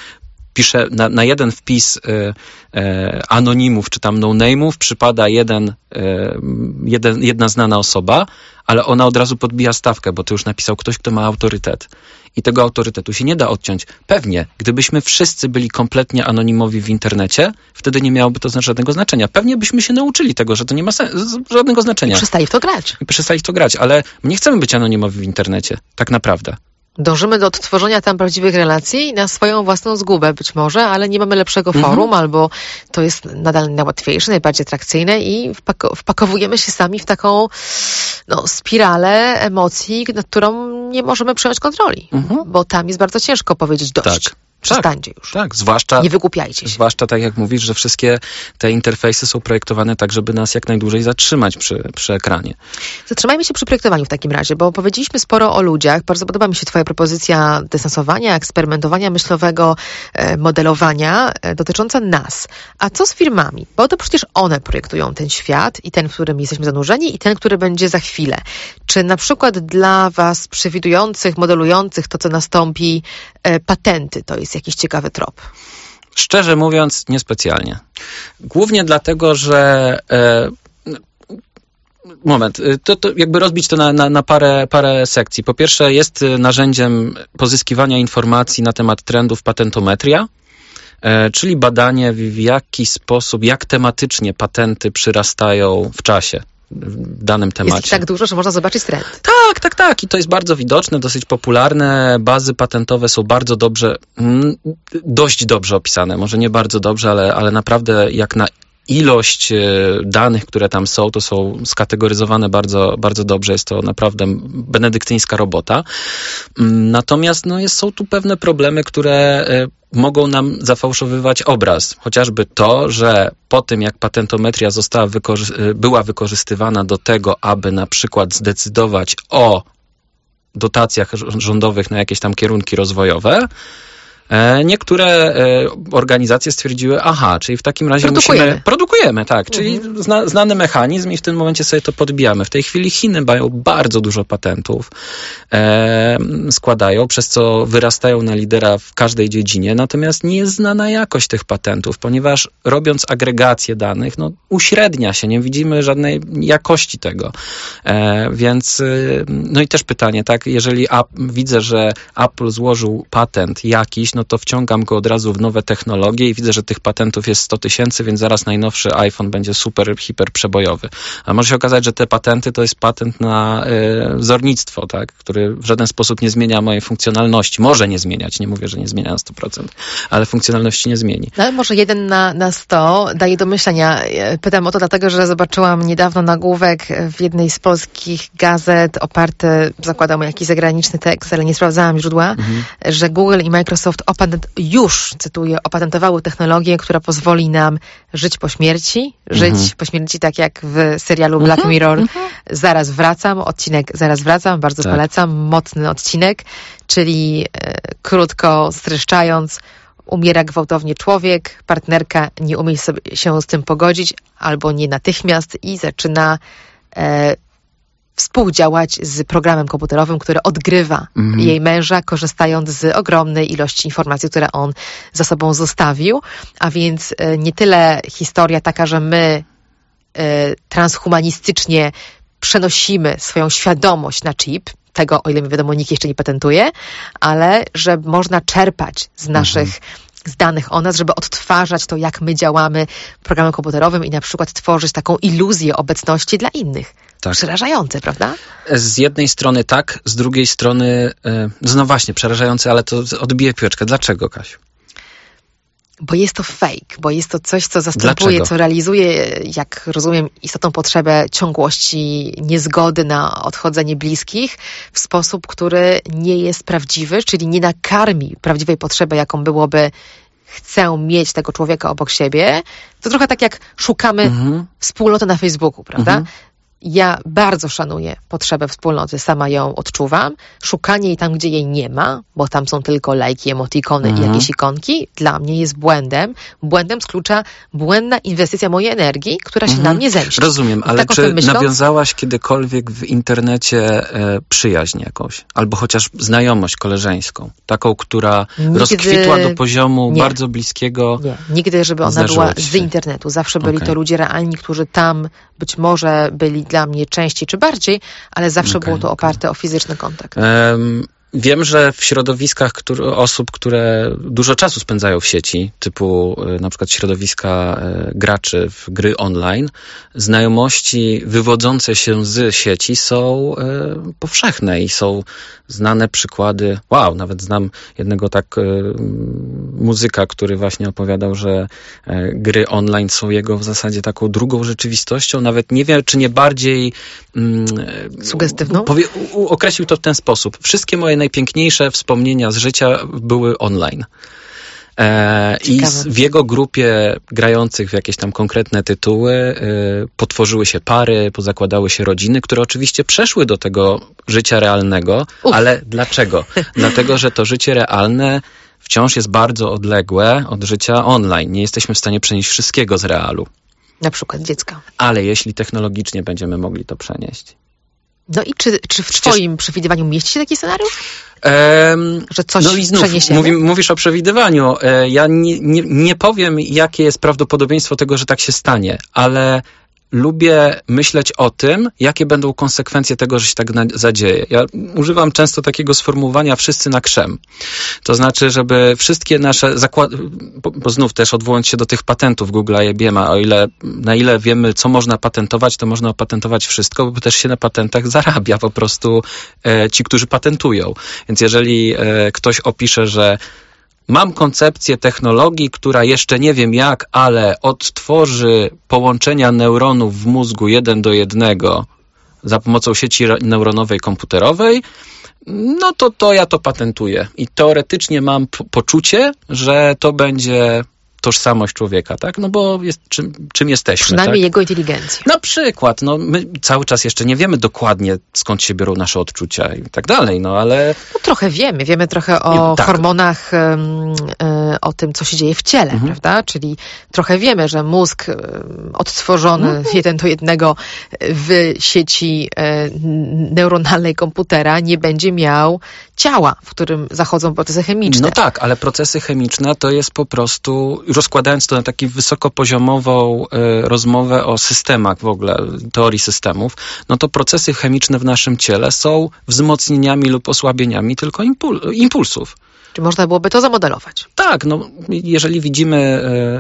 Speaker 3: pisze na, na jeden wpis e, e, anonimów czy tam no-name'ów przypada jeden, e, jeden, jedna znana osoba, ale ona od razu podbija stawkę, bo to już napisał ktoś, kto ma autorytet. I tego autorytetu się nie da odciąć. Pewnie, gdybyśmy wszyscy byli kompletnie anonimowi w internecie, wtedy nie miałoby to żadnego znaczenia. Pewnie byśmy się nauczyli tego, że to nie ma żadnego znaczenia. I
Speaker 1: przestali w to grać.
Speaker 3: I przestali w to grać, ale my nie chcemy być anonimowi w internecie, tak naprawdę.
Speaker 1: Dążymy do odtworzenia tam prawdziwych relacji na swoją własną zgubę być może, ale nie mamy lepszego mhm. forum, albo to jest nadal najłatwiejsze, najbardziej atrakcyjne i wpak- wpakowujemy się sami w taką no, spiralę emocji, nad którą nie możemy przejąć kontroli, mhm. bo tam jest bardzo ciężko powiedzieć dość.
Speaker 3: Tak.
Speaker 1: Przestańcie
Speaker 3: tak, już. Tak, zwłaszcza.
Speaker 1: Nie wygłupiajcie się.
Speaker 3: Zwłaszcza tak jak mówisz, że wszystkie te interfejsy są projektowane tak, żeby nas jak najdłużej zatrzymać przy, przy ekranie.
Speaker 1: Zatrzymajmy się przy projektowaniu w takim razie, bo powiedzieliśmy sporo o ludziach. Bardzo podoba mi się Twoja propozycja dystansowania, eksperymentowania myślowego, e, modelowania e, dotycząca nas. A co z firmami? Bo to przecież one projektują ten świat i ten, w którym jesteśmy zanurzeni i ten, który będzie za chwilę. Czy na przykład dla Was przewidujących, modelujących to, co nastąpi, e, patenty to jest jest jakiś ciekawy trop?
Speaker 3: Szczerze mówiąc, niespecjalnie. Głównie dlatego, że e, moment, e, to, to jakby rozbić to na, na, na, parę, parę sekcji. Po pierwsze, jest narzędziem pozyskiwania informacji na temat trendów patentometria, e, czyli badanie w jaki sposób, jak tematycznie patenty przyrastają w czasie w danym temacie.
Speaker 1: Jest tak dużo, że można zobaczyć trend.
Speaker 3: Tak, tak, tak. I to jest bardzo widoczne, dosyć popularne. Bazy patentowe są bardzo dobrze, mm, dość dobrze opisane. Może nie bardzo dobrze, ale, ale naprawdę jak na ilość e, danych, które tam są, to są skategoryzowane bardzo, bardzo dobrze. Jest to naprawdę benedyktyńska robota. Mm, natomiast no, jest, są tu pewne problemy, które e, mogą nam zafałszowywać obraz. Chociażby to, że po tym, jak patentometria została wykorzy była wykorzystywana do tego, aby na przykład zdecydować o dotacjach rządowych na jakieś tam kierunki rozwojowe, E, niektóre e, organizacje stwierdziły, aha, czyli w takim razie
Speaker 1: produkujemy.
Speaker 3: musimy... Produkujemy, tak. Czyli mhm. zna, znany mechanizm i w tym momencie sobie to podbijamy. W tej chwili Chiny mają bardzo dużo patentów, e, składają, przez co wyrastają na lidera w każdej dziedzinie, natomiast nie jest znana jakość tych patentów, ponieważ robiąc agregację danych, no uśrednia się, nie widzimy żadnej jakości tego. E, więc, y, no i też pytanie, tak, jeżeli widzę, że Apple złożył patent jakiś, no to wciągam go od razu w nowe technologie i widzę, że tych patentów jest 100 tysięcy, więc zaraz najnowszy iPhone będzie super, hiper przebojowy. A może się okazać, że te patenty to jest patent na y, wzornictwo, tak, który w żaden sposób nie zmienia mojej funkcjonalności. Może nie zmieniać, nie mówię, że nie zmienia na 100%, ale funkcjonalności nie zmieni.
Speaker 1: No, ale może jeden na, na 100 daje do myślenia. Pytam o to dlatego, że zobaczyłam niedawno nagłówek w jednej z polskich gazet oparty, zakładam, o jakiś zagraniczny tekst, ale nie sprawdzałam źródła, mhm. że Google i Microsoft opatent, już, cytuję, opatentowały technologię, która pozwoli nam żyć po śmierci, żyć mhm. po śmierci tak jak w serialu Black mhm. Mirror. Mhm. Zaraz wracam, odcinek Zaraz wracam, bardzo tak. polecam, mocny odcinek, czyli e, krótko streszczając, umiera gwałtownie człowiek, partnerka nie umie sobie się z tym pogodzić albo nie natychmiast i zaczyna e, współdziałać z programem komputerowym, który odgrywa mhm. jej męża, korzystając z ogromnej ilości informacji, które on za sobą zostawił. A więc e, nie tyle historia taka, że my e, transhumanistycznie przenosimy swoją świadomość na chip, tego, o ile mi wiadomo, nikt jeszcze nie patentuje, ale że można czerpać z naszych mhm z danych o nas, żeby odtwarzać to, jak my działamy programem komputerowym i na przykład tworzyć taką iluzję obecności dla innych.
Speaker 3: Tak.
Speaker 1: Przerażające, prawda?
Speaker 3: Z jednej strony tak, z drugiej strony, no właśnie, przerażające, ale to odbije piłeczkę. Dlaczego, Kasiu?
Speaker 1: Bo jest to fake, bo jest to coś, co zastępuje,
Speaker 3: Dlaczego?
Speaker 1: co realizuje, jak rozumiem, istotną potrzebę ciągłości, niezgody na odchodzenie bliskich w sposób, który nie jest prawdziwy, czyli nie nakarmi prawdziwej potrzeby, jaką byłoby chcę mieć tego człowieka obok siebie. To trochę tak jak szukamy
Speaker 3: Mhm.
Speaker 1: wspólnoty na Facebooku, prawda?
Speaker 3: Mhm.
Speaker 1: Ja bardzo szanuję potrzebę wspólnoty, sama ją odczuwam. Szukanie jej tam, gdzie jej nie ma, bo tam są tylko lajki, emotikony i
Speaker 3: Mhm.
Speaker 1: jakieś ikonki, dla mnie jest błędem. Błędem z klucza błędna inwestycja mojej energii, która się na mnie zemści.
Speaker 3: Rozumiem,
Speaker 1: I
Speaker 3: ale
Speaker 1: taką
Speaker 3: czy
Speaker 1: myśląc-
Speaker 3: nawiązałaś kiedykolwiek w internecie e, przyjaźń jakąś? Albo chociaż znajomość koleżeńską? Taką, która
Speaker 1: Nigdy-
Speaker 3: rozkwitła do poziomu
Speaker 1: Nie.
Speaker 3: bardzo bliskiego.
Speaker 1: Nie, nigdy, żeby ona
Speaker 3: Zdarzyło
Speaker 1: była z internetu. Zawsze byli
Speaker 3: Okej.
Speaker 1: to ludzie realni, którzy tam być może byli dla mnie częściej czy bardziej, ale zawsze
Speaker 3: Okej,
Speaker 1: było to oparte o fizyczny kontakt.
Speaker 3: Em, Wiem, że w środowiskach które, osób, które dużo czasu spędzają w sieci, typu e, na przykład środowiska e, graczy w gry online, znajomości wywodzące się z sieci są e, powszechne i są znane przykłady. Wow, nawet znam jednego tak muzyka, który właśnie opowiadał, że gry online są jego w zasadzie taką drugą rzeczywistością. Nawet nie wiem, czy nie bardziej
Speaker 1: Sugestywną?
Speaker 3: Powie, określił to w ten sposób. Wszystkie moje najpiękniejsze wspomnienia z życia były online. E, I z, w jego grupie grających w jakieś tam konkretne tytuły e, potworzyły się pary, pozakładały się rodziny, które oczywiście przeszły do tego życia realnego,
Speaker 1: Uf.
Speaker 3: ale dlaczego? Dlatego, że to życie realne wciąż jest bardzo odległe od życia online. Nie jesteśmy w stanie przenieść wszystkiego z realu.
Speaker 1: Na przykład dziecka.
Speaker 3: Ale jeśli technologicznie będziemy mogli to przenieść.
Speaker 1: No i czy, czy w
Speaker 3: Przecież-
Speaker 1: twoim przewidywaniu mieści się taki scenariusz?
Speaker 3: Em,
Speaker 1: Że coś
Speaker 3: no i znów, mówi, mówisz o przewidywaniu. E, Ja nie, nie, nie powiem, jakie jest prawdopodobieństwo tego, że tak się stanie, ale lubię myśleć o tym, jakie będą konsekwencje tego, że się tak zadzieje. Ja używam często takiego sformułowania wszyscy na krzem. To znaczy, żeby wszystkie nasze zakłady, bo, bo znów też odwołując się do tych patentów Google i IBM-a, o ile, na ile wiemy, co można patentować, to można opatentować wszystko, bo też się na patentach zarabia po prostu e, ci, którzy patentują. Więc jeżeli e, ktoś opisze, że Mam koncepcję technologii, która jeszcze nie wiem jak, ale odtworzy połączenia neuronów w mózgu jeden do jednego za pomocą sieci neuronowej komputerowej. No to, to ja to patentuję. I teoretycznie mam po- poczucie, że to będzie tożsamość człowieka, tak? No bo jest, czym, czym jesteśmy,
Speaker 1: Przynajmniej
Speaker 3: tak?
Speaker 1: jego inteligencji.
Speaker 3: Na przykład, no my cały czas jeszcze nie wiemy dokładnie skąd się biorą nasze odczucia i tak dalej, no ale
Speaker 1: No, trochę wiemy. Wiemy trochę o
Speaker 3: tak.
Speaker 1: hormonach, e, o tym, co się dzieje w ciele,
Speaker 3: Mhm.
Speaker 1: prawda? Czyli trochę wiemy, że mózg odtworzony
Speaker 3: Mhm.
Speaker 1: jeden do jednego w sieci e, neuronalnej komputera nie będzie miał ciała, w którym zachodzą procesy chemiczne.
Speaker 3: No tak, ale procesy chemiczne to jest po prostu, rozkładając to na taką wysokopoziomową e, rozmowę o systemach w ogóle, teorii systemów, no to procesy chemiczne w naszym ciele są wzmocnieniami lub osłabieniami tylko impul- impulsów.
Speaker 1: Czy można byłoby to zamodelować?
Speaker 3: Tak, no, jeżeli widzimy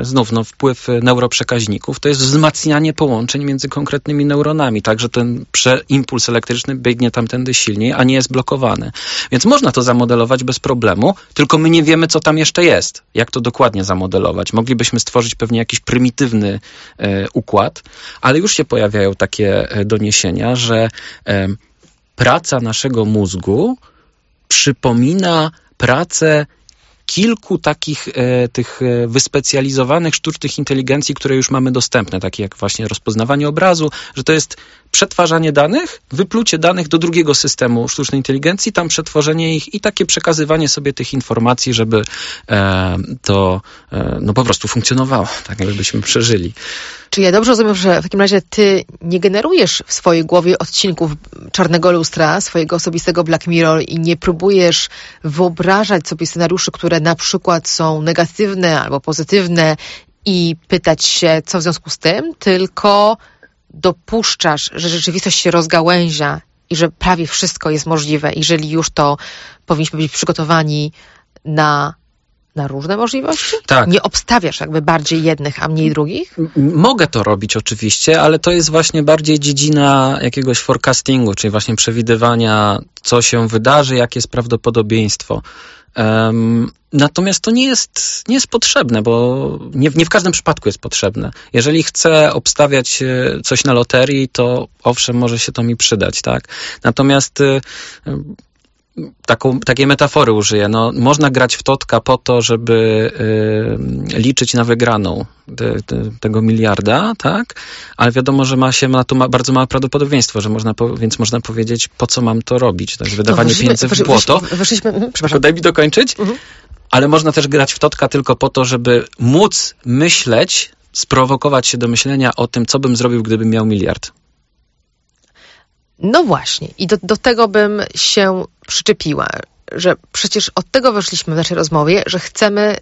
Speaker 3: e, znów no, wpływ e, neuroprzekaźników, to jest wzmacnianie połączeń między konkretnymi neuronami, tak, że ten impuls elektryczny biegnie tamtędy silniej, a nie jest blokowany. Więc można to zamodelować bez problemu, tylko my nie wiemy, co tam jeszcze jest. Jak to dokładnie zamodelować? Moglibyśmy stworzyć pewnie jakiś prymitywny e, układ, ale już się pojawiają takie e, doniesienia, że e, praca naszego mózgu przypomina pracę kilku takich e, tych e, wyspecjalizowanych sztucznych inteligencji, które już mamy dostępne, takie jak właśnie rozpoznawanie obrazu, że to jest przetwarzanie danych, wyplucie danych do drugiego systemu sztucznej inteligencji, tam przetworzenie ich i takie przekazywanie sobie tych informacji, żeby e, to e, no po prostu funkcjonowało, tak żebyśmy przeżyli.
Speaker 1: Czy ja dobrze rozumiem, że w takim razie ty nie generujesz w swojej głowie odcinków czarnego lustra, swojego osobistego Black Mirror i nie próbujesz wyobrażać sobie scenariuszy, które na przykład są negatywne albo pozytywne i pytać się, co w związku z tym, tylko dopuszczasz, że rzeczywistość się rozgałęzia i że prawie wszystko jest możliwe. Jeżeli już to powinniśmy być przygotowani na na różne możliwości?
Speaker 3: Tak.
Speaker 1: Nie obstawiasz jakby bardziej jednych, a mniej drugich?
Speaker 3: Mogę to robić oczywiście, ale to jest właśnie bardziej dziedzina jakiegoś forecastingu, czyli właśnie przewidywania, co się wydarzy, jakie jest prawdopodobieństwo. Um, natomiast to nie jest, nie jest potrzebne, bo nie, nie w każdym przypadku jest potrzebne. Jeżeli chcę obstawiać e, coś na loterii, to owszem, może się to mi przydać, tak? Natomiast e, taką, takiej metafory użyję. No, można grać w totka po to, żeby y, liczyć na wygraną te, te, tego miliarda, tak? Ale wiadomo, że ma się na to ma bardzo małe prawdopodobieństwo, że można, po, więc można powiedzieć, po co mam to robić? To jest wydawanie no, pieniędzy w błoto.
Speaker 1: Wyszliśmy, mhm, przepraszam.
Speaker 3: Daj mi dokończyć. Mhm. Ale można też grać w totka tylko po to, żeby móc myśleć, sprowokować się do myślenia o tym, co bym zrobił, gdybym miał miliard.
Speaker 1: No właśnie, i do, do tego bym się przyczepiła, że przecież od tego wyszliśmy w naszej rozmowie, że chcemy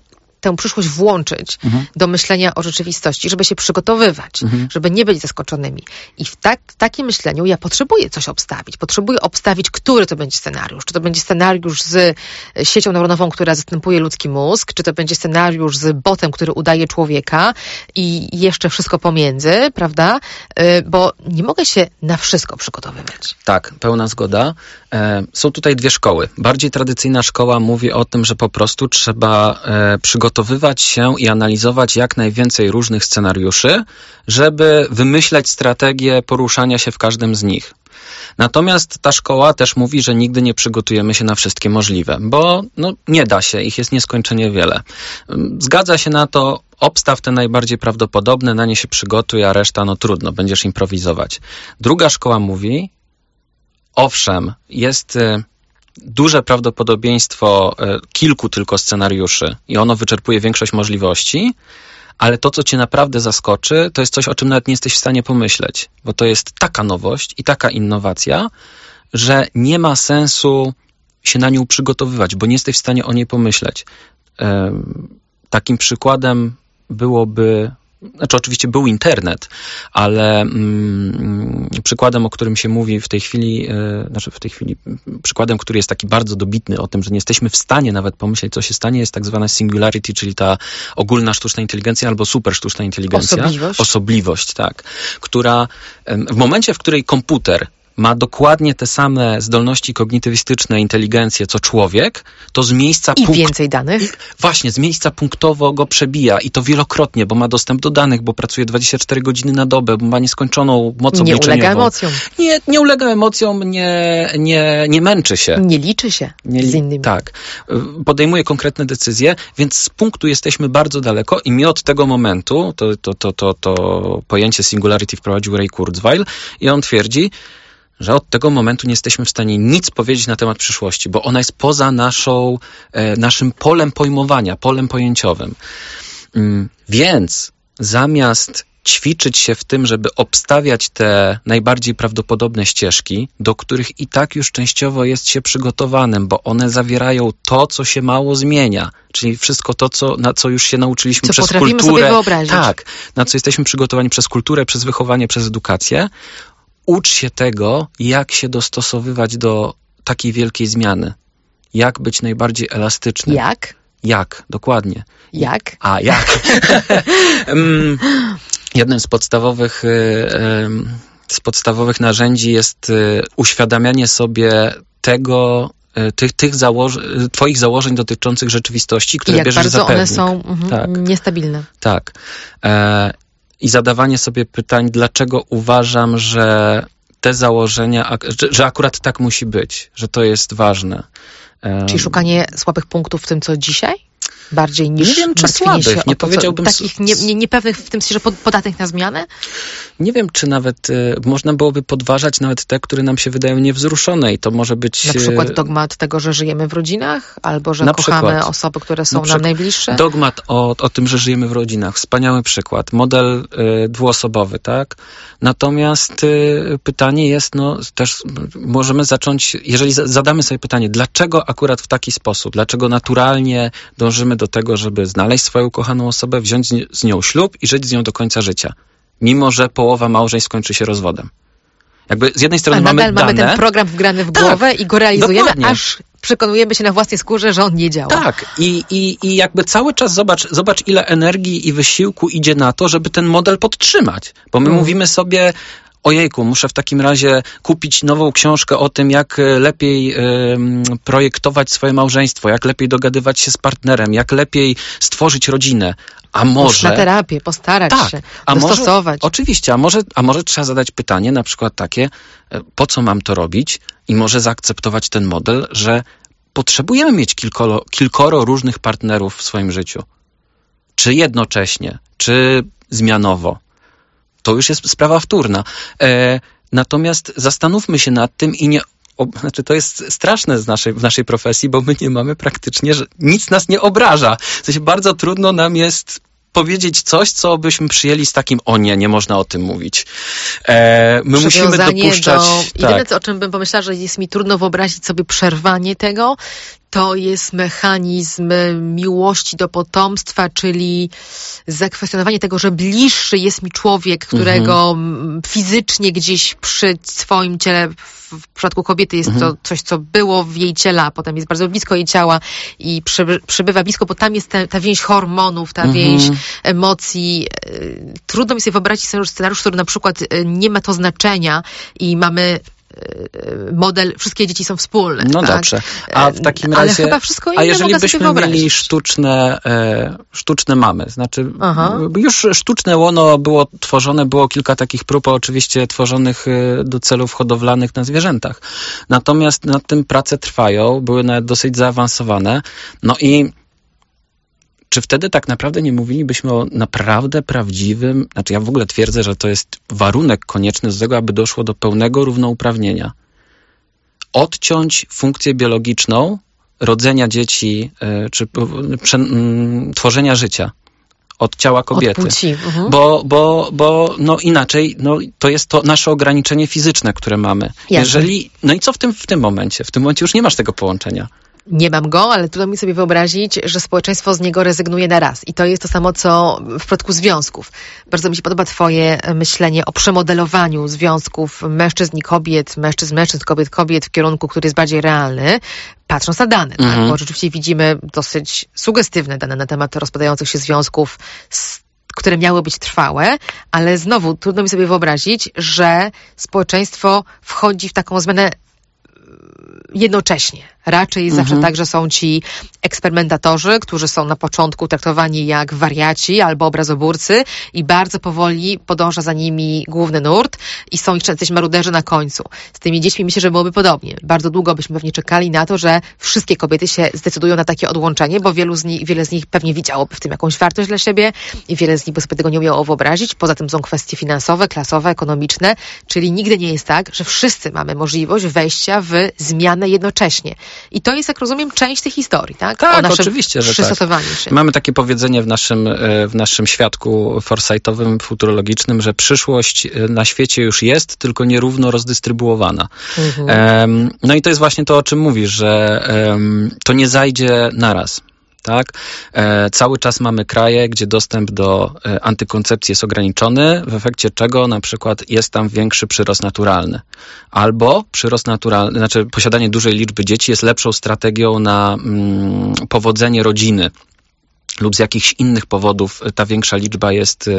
Speaker 1: tę przyszłość włączyć mhm. do myślenia o rzeczywistości, żeby się przygotowywać, mhm. żeby nie być zaskoczonymi. I w tak, takim myśleniu ja potrzebuję coś obstawić. Potrzebuję obstawić, który to będzie scenariusz. Czy to będzie scenariusz z siecią neuronową, która zastępuje ludzki mózg, czy to będzie scenariusz z botem, który udaje człowieka i jeszcze wszystko pomiędzy, prawda? Y, bo nie mogę się na wszystko przygotowywać.
Speaker 3: Tak, pełna zgoda. E, są tutaj dwie szkoły. Bardziej tradycyjna szkoła mówi o tym, że po prostu trzeba e, przygotowywać się i analizować jak najwięcej różnych scenariuszy, żeby wymyślać strategię poruszania się w każdym z nich. Natomiast ta szkoła też mówi, że nigdy nie przygotujemy się na wszystkie możliwe, bo no, nie da się, ich jest nieskończenie wiele. Zgadza się na to, obstaw te najbardziej prawdopodobne, na nie się przygotuj, a reszta no trudno, będziesz improwizować. Druga szkoła mówi, owszem, jest y, duże prawdopodobieństwo y, kilku tylko scenariuszy i ono wyczerpuje większość możliwości, ale to, co cię naprawdę zaskoczy, to jest coś, o czym nawet nie jesteś w stanie pomyśleć, bo to jest taka nowość i taka innowacja, że nie ma sensu się na nią przygotowywać, bo nie jesteś w stanie o niej pomyśleć. Takim przykładem byłoby znaczy, oczywiście był internet, ale mm, przykładem, o którym się mówi w tej chwili, e, znaczy w tej chwili, przykładem, który jest taki bardzo dobitny o tym, że nie jesteśmy w stanie nawet pomyśleć, co się stanie, jest tak zwana singularity, czyli ta ogólna sztuczna inteligencja albo super sztuczna inteligencja.
Speaker 1: Osobliwość.
Speaker 3: Osobliwość, tak. Która w momencie, w której komputer ma dokładnie te same zdolności kognitywistyczne, inteligencję, co człowiek, to z miejsca...
Speaker 1: I punkt... więcej danych. I
Speaker 3: właśnie, z miejsca punktowo go przebija i to wielokrotnie, bo ma dostęp do danych, bo pracuje 24 godziny na dobę, bo ma nieskończoną moc
Speaker 1: nie
Speaker 3: obliczeniową.
Speaker 1: Nie ulega emocjom.
Speaker 3: Nie, nie ulega emocjom, nie, nie, nie męczy się.
Speaker 1: Nie liczy się nie, z innymi.
Speaker 3: Tak. Podejmuje konkretne decyzje, więc z punktu jesteśmy bardzo daleko i mi od tego momentu, to, to, to, to, to pojęcie singularity wprowadził Ray Kurzweil i on twierdzi, że od tego momentu nie jesteśmy w stanie nic powiedzieć na temat przyszłości, bo ona jest poza naszą, e, naszym polem pojmowania, polem pojęciowym. Mm, więc zamiast ćwiczyć się w tym, żeby obstawiać te najbardziej prawdopodobne ścieżki, do których i tak już częściowo jest się przygotowanym, bo one zawierają to, co się mało zmienia, czyli wszystko to, co, na co już się nauczyliśmy
Speaker 1: co
Speaker 3: przez
Speaker 1: kulturę.
Speaker 3: Sobie
Speaker 1: wyobrazić.
Speaker 3: Tak, na co jesteśmy przygotowani przez kulturę, przez wychowanie, przez edukację ucz się tego, jak się dostosowywać do takiej wielkiej zmiany. Jak być najbardziej elastyczny.
Speaker 1: Jak?
Speaker 3: Jak, dokładnie.
Speaker 1: Jak?
Speaker 3: A, jak? Jednym z podstawowych, y, z podstawowych narzędzi jest y, uświadamianie sobie tego, y, tych, tych założ twoich założeń dotyczących rzeczywistości, które I jak bierzesz
Speaker 1: bardzo
Speaker 3: za pewnik.
Speaker 1: one są mhm, tak. niestabilne.
Speaker 3: Tak. E, i zadawanie sobie pytań, dlaczego uważam, że te założenia, że akurat tak musi być, że to jest ważne.
Speaker 1: Czyli szukanie słabych punktów w tym, co dzisiaj? Bardziej niż
Speaker 3: Nie wiem, czy słabych, nie powiedziałbym...
Speaker 1: Takich nie, nie, niepewnych w tym sensie, że podatnych na zmianę?
Speaker 3: Nie wiem, czy nawet y, można byłoby podważać nawet te, które nam się wydają niewzruszone i to może być...
Speaker 1: Na przykład y, dogmat tego, że żyjemy w rodzinach, albo że kochamy przykład, osoby, które są na nam najbliższe?
Speaker 3: Dogmat o, o tym, że żyjemy w rodzinach. Wspaniały przykład. Model y, dwuosobowy, tak? Natomiast y, pytanie jest, no też możemy zacząć, jeżeli zadamy sobie pytanie, dlaczego akurat w taki sposób, dlaczego naturalnie dążymy do tego, żeby znaleźć swoją ukochaną osobę, wziąć z nią ślub i żyć z nią do końca życia. Mimo, że połowa małżeństw skończy się rozwodem. Jakby z jednej strony mamy
Speaker 1: nadal
Speaker 3: dane,
Speaker 1: mamy ten program wgrany w głowę tak, i go realizujemy, dokładnie. aż przekonujemy się na własnej skórze, że on nie działa.
Speaker 3: Tak, i, i, i jakby cały czas zobacz, zobacz, ile energii i wysiłku idzie na to, żeby ten model podtrzymać. Bo my mm. mówimy sobie, ojejku, muszę w takim razie kupić nową książkę o tym, jak e, lepiej projektować swoje małżeństwo, jak lepiej dogadywać się z partnerem, jak lepiej stworzyć rodzinę. A może...
Speaker 1: na terapię, postarać tak, się, a dostosować.
Speaker 3: Może, oczywiście, a może, a może trzeba zadać pytanie, na przykład takie, e, po co mam to robić? I może zaakceptować ten model, że potrzebujemy mieć kilkoro, kilkoro różnych partnerów w swoim życiu. Czy jednocześnie, czy zmianowo to już jest sprawa wtórna. E, natomiast zastanówmy się nad tym i nie o, znaczy to jest straszne z naszej, w naszej profesji, bo my nie mamy praktycznie, że nic nas nie obraża. W sensie bardzo trudno nam jest powiedzieć coś, co byśmy przyjęli z takim, o nie, nie można o tym mówić. E, my musimy dopuszczać... Do...
Speaker 1: Jedyne, tak. o czym bym pomyślała, że jest mi trudno wyobrazić sobie przerwanie tego, to jest mechanizm miłości do potomstwa, czyli zakwestionowanie tego, że bliższy jest mi człowiek, którego mhm. fizycznie gdzieś przy swoim ciele, w przypadku kobiety jest mhm. to coś, co było w jej ciele, a potem jest bardzo blisko jej ciała i przybywa blisko, bo tam jest ta, ta więź hormonów, ta mhm. więź emocji. Trudno mi sobie wyobrazić scenariusz, który na przykład nie ma to znaczenia i mamy model, wszystkie dzieci są wspólne.
Speaker 3: No tak? dobrze. A w takim
Speaker 1: razie.
Speaker 3: Ale
Speaker 1: chyba wszystko inne
Speaker 3: A jeżeli byśmy mieli sztuczne, e, sztuczne mamy, znaczy Aha. już sztuczne łono było tworzone, było kilka takich prób, oczywiście tworzonych e, do celów hodowlanych na zwierzętach. Natomiast nad tym prace trwają, były nawet dosyć zaawansowane. No i czy wtedy tak naprawdę nie mówilibyśmy o naprawdę prawdziwym, znaczy ja w ogóle twierdzę, że to jest warunek konieczny do tego, aby doszło do pełnego równouprawnienia. Odciąć funkcję biologiczną rodzenia dzieci, e, czy tworzenia życia od ciała kobiety.
Speaker 1: Od płci. Mhm.
Speaker 3: Bo, bo, bo no inaczej, no, to jest to nasze ograniczenie fizyczne, które mamy. Jasne. Jeżeli, no i co w tym, w tym momencie? W tym momencie już nie masz tego połączenia
Speaker 1: nie mam go, ale trudno mi sobie wyobrazić, że społeczeństwo z niego rezygnuje na raz. I to jest to samo, co w przypadku związków. Bardzo mi się podoba Twoje myślenie o przemodelowaniu związków mężczyzn i kobiet, mężczyzn, mężczyzn, kobiet, kobiet w kierunku, który jest bardziej realny, patrząc na dane, tak? Mhm. Bo rzeczywiście widzimy dosyć sugestywne dane na temat rozpadających się związków które miały być trwałe, ale znowu trudno mi sobie wyobrazić, że społeczeństwo wchodzi w taką zmianę jednocześnie. Raczej mhm. zawsze tak, że są ci eksperymentatorzy, którzy są na początku traktowani jak wariaci albo obrazoburcy i bardzo powoli podąża za nimi główny nurt i są ich jacyś maruderzy na końcu. Z tymi dziećmi myślę, że byłoby podobnie. Bardzo długo byśmy pewnie czekali na to, że wszystkie kobiety się zdecydują na takie odłączenie, bo wielu z nich, wiele z nich pewnie widziałoby w tym jakąś wartość dla siebie i wiele z nich by sobie tego nie umiało wyobrazić. Poza tym są kwestie finansowe, klasowe, ekonomiczne, czyli nigdy nie jest tak, że wszyscy mamy możliwość wejścia w zmianę jednocześnie. I to jest, jak rozumiem, część tej historii, tak?
Speaker 3: Tak, oczywiście, że tak. Się. Mamy takie powiedzenie w naszym, e, w naszym świadku foresightowym, futurologicznym, że przyszłość e, na świecie już jest, tylko nierówno rozdystrybuowana. Mhm. no i to jest właśnie to, o czym mówisz, że to nie zajdzie naraz tak? E, cały czas mamy kraje, gdzie dostęp do e, antykoncepcji jest ograniczony, w efekcie czego na przykład jest tam większy przyrost naturalny. Albo przyrost naturalny, znaczy posiadanie dużej liczby dzieci jest lepszą strategią na mm, powodzenie rodziny lub z jakichś innych powodów ta większa liczba jest,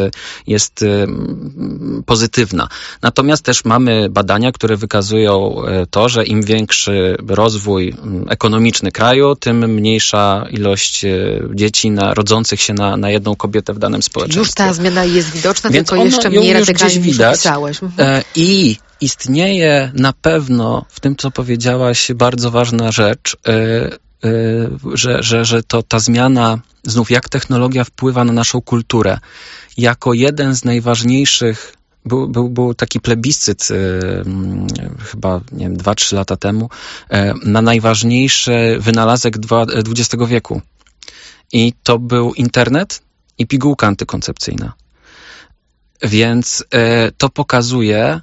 Speaker 3: jest mm, pozytywna. Natomiast też mamy badania, które wykazują to, że im większy rozwój mm, ekonomiczny kraju, tym mniejsza ilość dzieci na, rodzących się na, na jedną kobietę w danym społeczeństwie.
Speaker 1: Już ta zmiana jest widoczna, Więc tylko jeszcze mniej radykalnie niż opisałeś.
Speaker 3: Mhm. E, I istnieje na pewno w tym, co powiedziałaś, bardzo ważna rzecz, Y, że, że, że to ta zmiana, znów jak technologia wpływa na naszą kulturę. Jako jeden z najważniejszych był, był, był taki plebiscyt y, chyba, nie wiem, dwa, trzy lata temu y, na najważniejszy wynalazek XX wieku. I to był internet i pigułka antykoncepcyjna. Więc to pokazuje,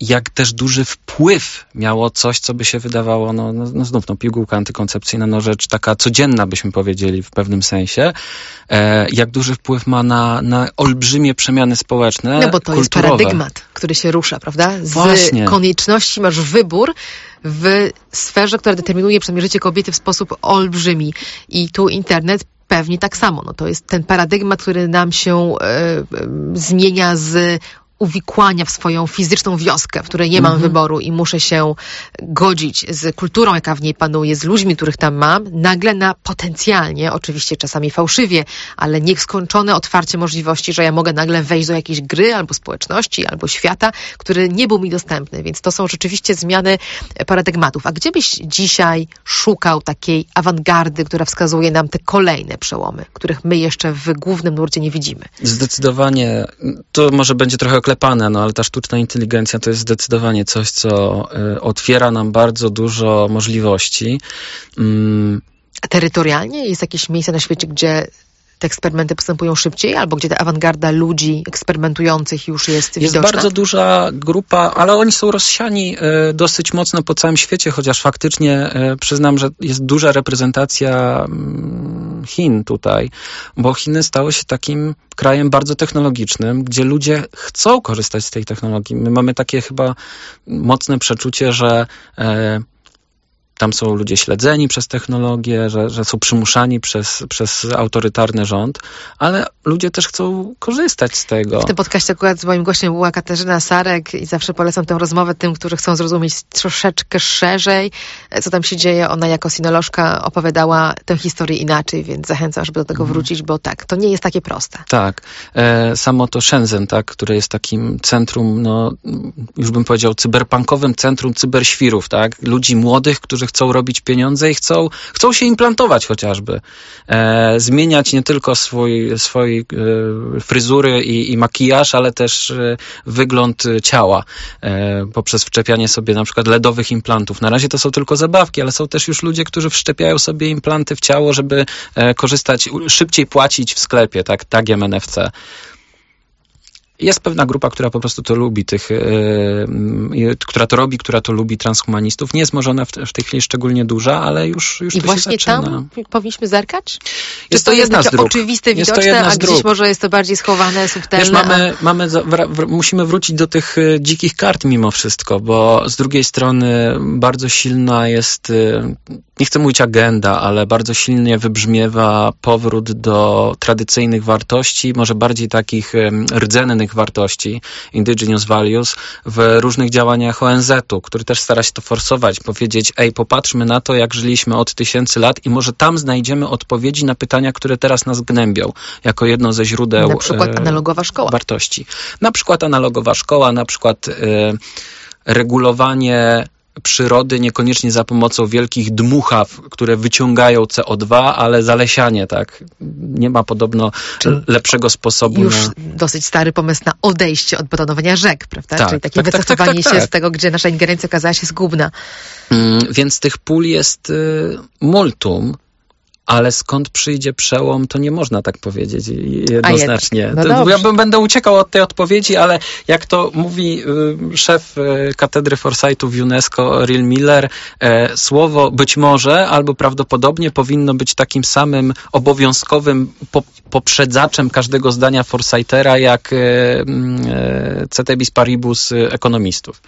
Speaker 3: jak też duży wpływ miało coś, co by się wydawało, no, no, no znów, no, pigułka antykoncepcyjna, no rzecz taka codzienna, byśmy powiedzieli w pewnym sensie, e, jak duży wpływ ma na, na olbrzymie przemiany społeczne,
Speaker 1: No bo to
Speaker 3: kulturowe.
Speaker 1: jest paradygmat, który się rusza, prawda? Z
Speaker 3: Właśnie.
Speaker 1: konieczności masz wybór w sferze, która determinuje przynajmniej życie kobiety w sposób olbrzymi. I tu internet pewnie tak samo. No to jest ten paradygmat, który nam się e, e, zmienia z uwikłania w swoją fizyczną wioskę, w której nie mam wyboru i muszę się godzić z kulturą, jaka w niej panuje, z ludźmi, których tam mam, nagle na potencjalnie, oczywiście czasami fałszywie, ale nieskończone otwarcie możliwości, że ja mogę nagle wejść do jakiejś gry albo społeczności, albo świata, który nie był mi dostępny. Więc to są rzeczywiście zmiany paradygmatów. A gdzie byś dzisiaj szukał takiej awangardy, która wskazuje nam te kolejne przełomy, których my jeszcze w głównym nurcie nie widzimy?
Speaker 3: Zdecydowanie, to może będzie trochę oklepane, no ale ta sztuczna inteligencja to jest zdecydowanie coś, co y, otwiera nam bardzo dużo możliwości. Mm,
Speaker 1: A terytorialnie jest jakieś miejsce na świecie, gdzie te eksperymenty postępują szybciej, albo gdzie ta awangarda ludzi eksperymentujących już jest,
Speaker 3: Jest
Speaker 1: widoczna?
Speaker 3: bardzo duża grupa, ale oni są rozsiani e, dosyć mocno po całym świecie, chociaż faktycznie e, przyznam, że jest duża reprezentacja mm, Chin tutaj, bo Chiny stały się takim krajem bardzo technologicznym, gdzie ludzie chcą korzystać z tej technologii. My mamy takie chyba mocne przeczucie, że e, tam są ludzie śledzeni przez technologię, że, że są przymuszani przez, przez autorytarny rząd, ale ludzie też chcą korzystać z tego.
Speaker 1: W tym podcaście akurat z moim gościem była Katarzyna Sarek i zawsze polecam tę rozmowę tym, którzy chcą zrozumieć troszeczkę szerzej, co tam się dzieje. Ona jako sinolożka opowiadała tę historię inaczej, więc zachęcam, żeby do tego
Speaker 3: Mhm.
Speaker 1: wrócić, bo tak, to nie jest takie proste.
Speaker 3: Tak. E, samo to Shenzhen, tak, które jest takim centrum, no, już bym powiedział, cyberpunkowym centrum cyberświrów, tak? Ludzi młodych, którzy chcą robić pieniądze i chcą, chcą się implantować chociażby. E, zmieniać nie tylko swój, swój e, fryzury i, i makijaż, ale też e, wygląd ciała e, poprzez wczepianie sobie na przykład LEDowych implantów. Na razie to są tylko zabawki, ale są też już ludzie, którzy wszczepiają sobie implanty w ciało, żeby e, korzystać, szybciej płacić w sklepie, tak, tagiem NFC. Jest pewna grupa, która po prostu to lubi, tych, i- która to robi, która to lubi transhumanistów. Nie jest może ona w, w tej chwili szczególnie duża, ale już, już
Speaker 1: I
Speaker 3: to
Speaker 1: właśnie tam powinniśmy zerkać?
Speaker 3: Jest
Speaker 1: Czy
Speaker 3: to jedna z
Speaker 1: takie
Speaker 3: dróg.
Speaker 1: oczywiste,
Speaker 3: Jest to
Speaker 1: widoczne, a
Speaker 3: z
Speaker 1: gdzieś może jest to bardziej schowane, subtelne?
Speaker 3: Wiesz, mamy, mamy wra, wr, musimy wrócić do tych e, dzikich kart mimo wszystko, bo z drugiej strony bardzo silna jest, e, nie chcę mówić agenda, ale bardzo silnie wybrzmiewa powrót do tradycyjnych wartości, może bardziej takich em, rdzennych wartości, indigenous values, w różnych działaniach ONZ-u, który też stara się to forsować, powiedzieć, ej, popatrzmy na to, jak żyliśmy od tysięcy lat i może tam znajdziemy odpowiedzi na pytania, które teraz nas gnębią, jako jedno ze źródeł
Speaker 1: Na przykład
Speaker 3: e,
Speaker 1: analogowa szkoła.
Speaker 3: wartości. Na przykład analogowa szkoła, na przykład e, regulowanie przyrody niekoniecznie za pomocą wielkich dmuchaw, które wyciągają CO2, ale zalesianie, tak. Nie ma podobno lepszego sposobu
Speaker 1: Już
Speaker 3: na...
Speaker 1: dosyć stary pomysł na odejście od betonowania rzek, prawda?
Speaker 3: Tak,
Speaker 1: Czyli takie
Speaker 3: tak, tak,
Speaker 1: wycofywanie
Speaker 3: tak, tak,
Speaker 1: się
Speaker 3: tak.
Speaker 1: z tego, gdzie nasza ingerencja okazała się zgubna.
Speaker 3: Mm, Więc tych pól jest y, multum, ale skąd przyjdzie przełom, to nie można tak powiedzieć jednoznacznie.
Speaker 1: No
Speaker 3: ja bym, będę uciekał od tej odpowiedzi, ale jak to mówi y, szef y, katedry Foresightu w UNESCO, Real Miller, e, słowo być może albo prawdopodobnie powinno być takim samym obowiązkowym po, poprzedzaczem każdego zdania Forsightera, jak e, mm, e, Ceteris Paribus y, ekonomistów.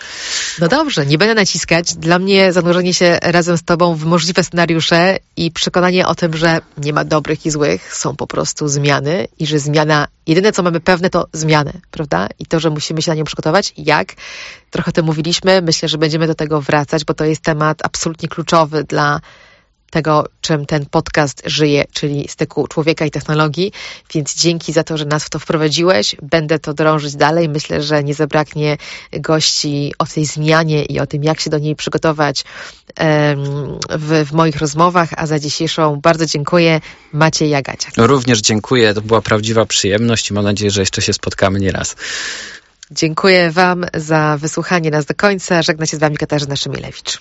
Speaker 1: No dobrze, nie będę naciskać. Dla mnie zanurzenie się razem z Tobą w możliwe scenariusze i przekonanie o tym, że nie ma dobrych i złych, są po prostu zmiany i że zmiana, jedyne co mamy pewne to zmiany, prawda? I to, że musimy się na nią przygotować. Jak? Trochę o tym mówiliśmy. Myślę, że będziemy do tego wracać, bo to jest temat absolutnie kluczowy dla tego, czym ten podcast żyje, czyli styku człowieka i technologii. Więc dzięki za to, że nas w to wprowadziłeś. Będę to drążyć dalej. Myślę, że nie zabraknie gości o tej zmianie i o tym, jak się do niej przygotować w, w moich rozmowach. A za dzisiejszą bardzo dziękuję Maciej Jagaciak.
Speaker 3: Również dziękuję, to była prawdziwa przyjemność i mam nadzieję, że jeszcze się spotkamy nieraz.
Speaker 1: Dziękuję Wam za wysłuchanie nas do końca. Żegna się z Wami Katarzyna Szymilewicz.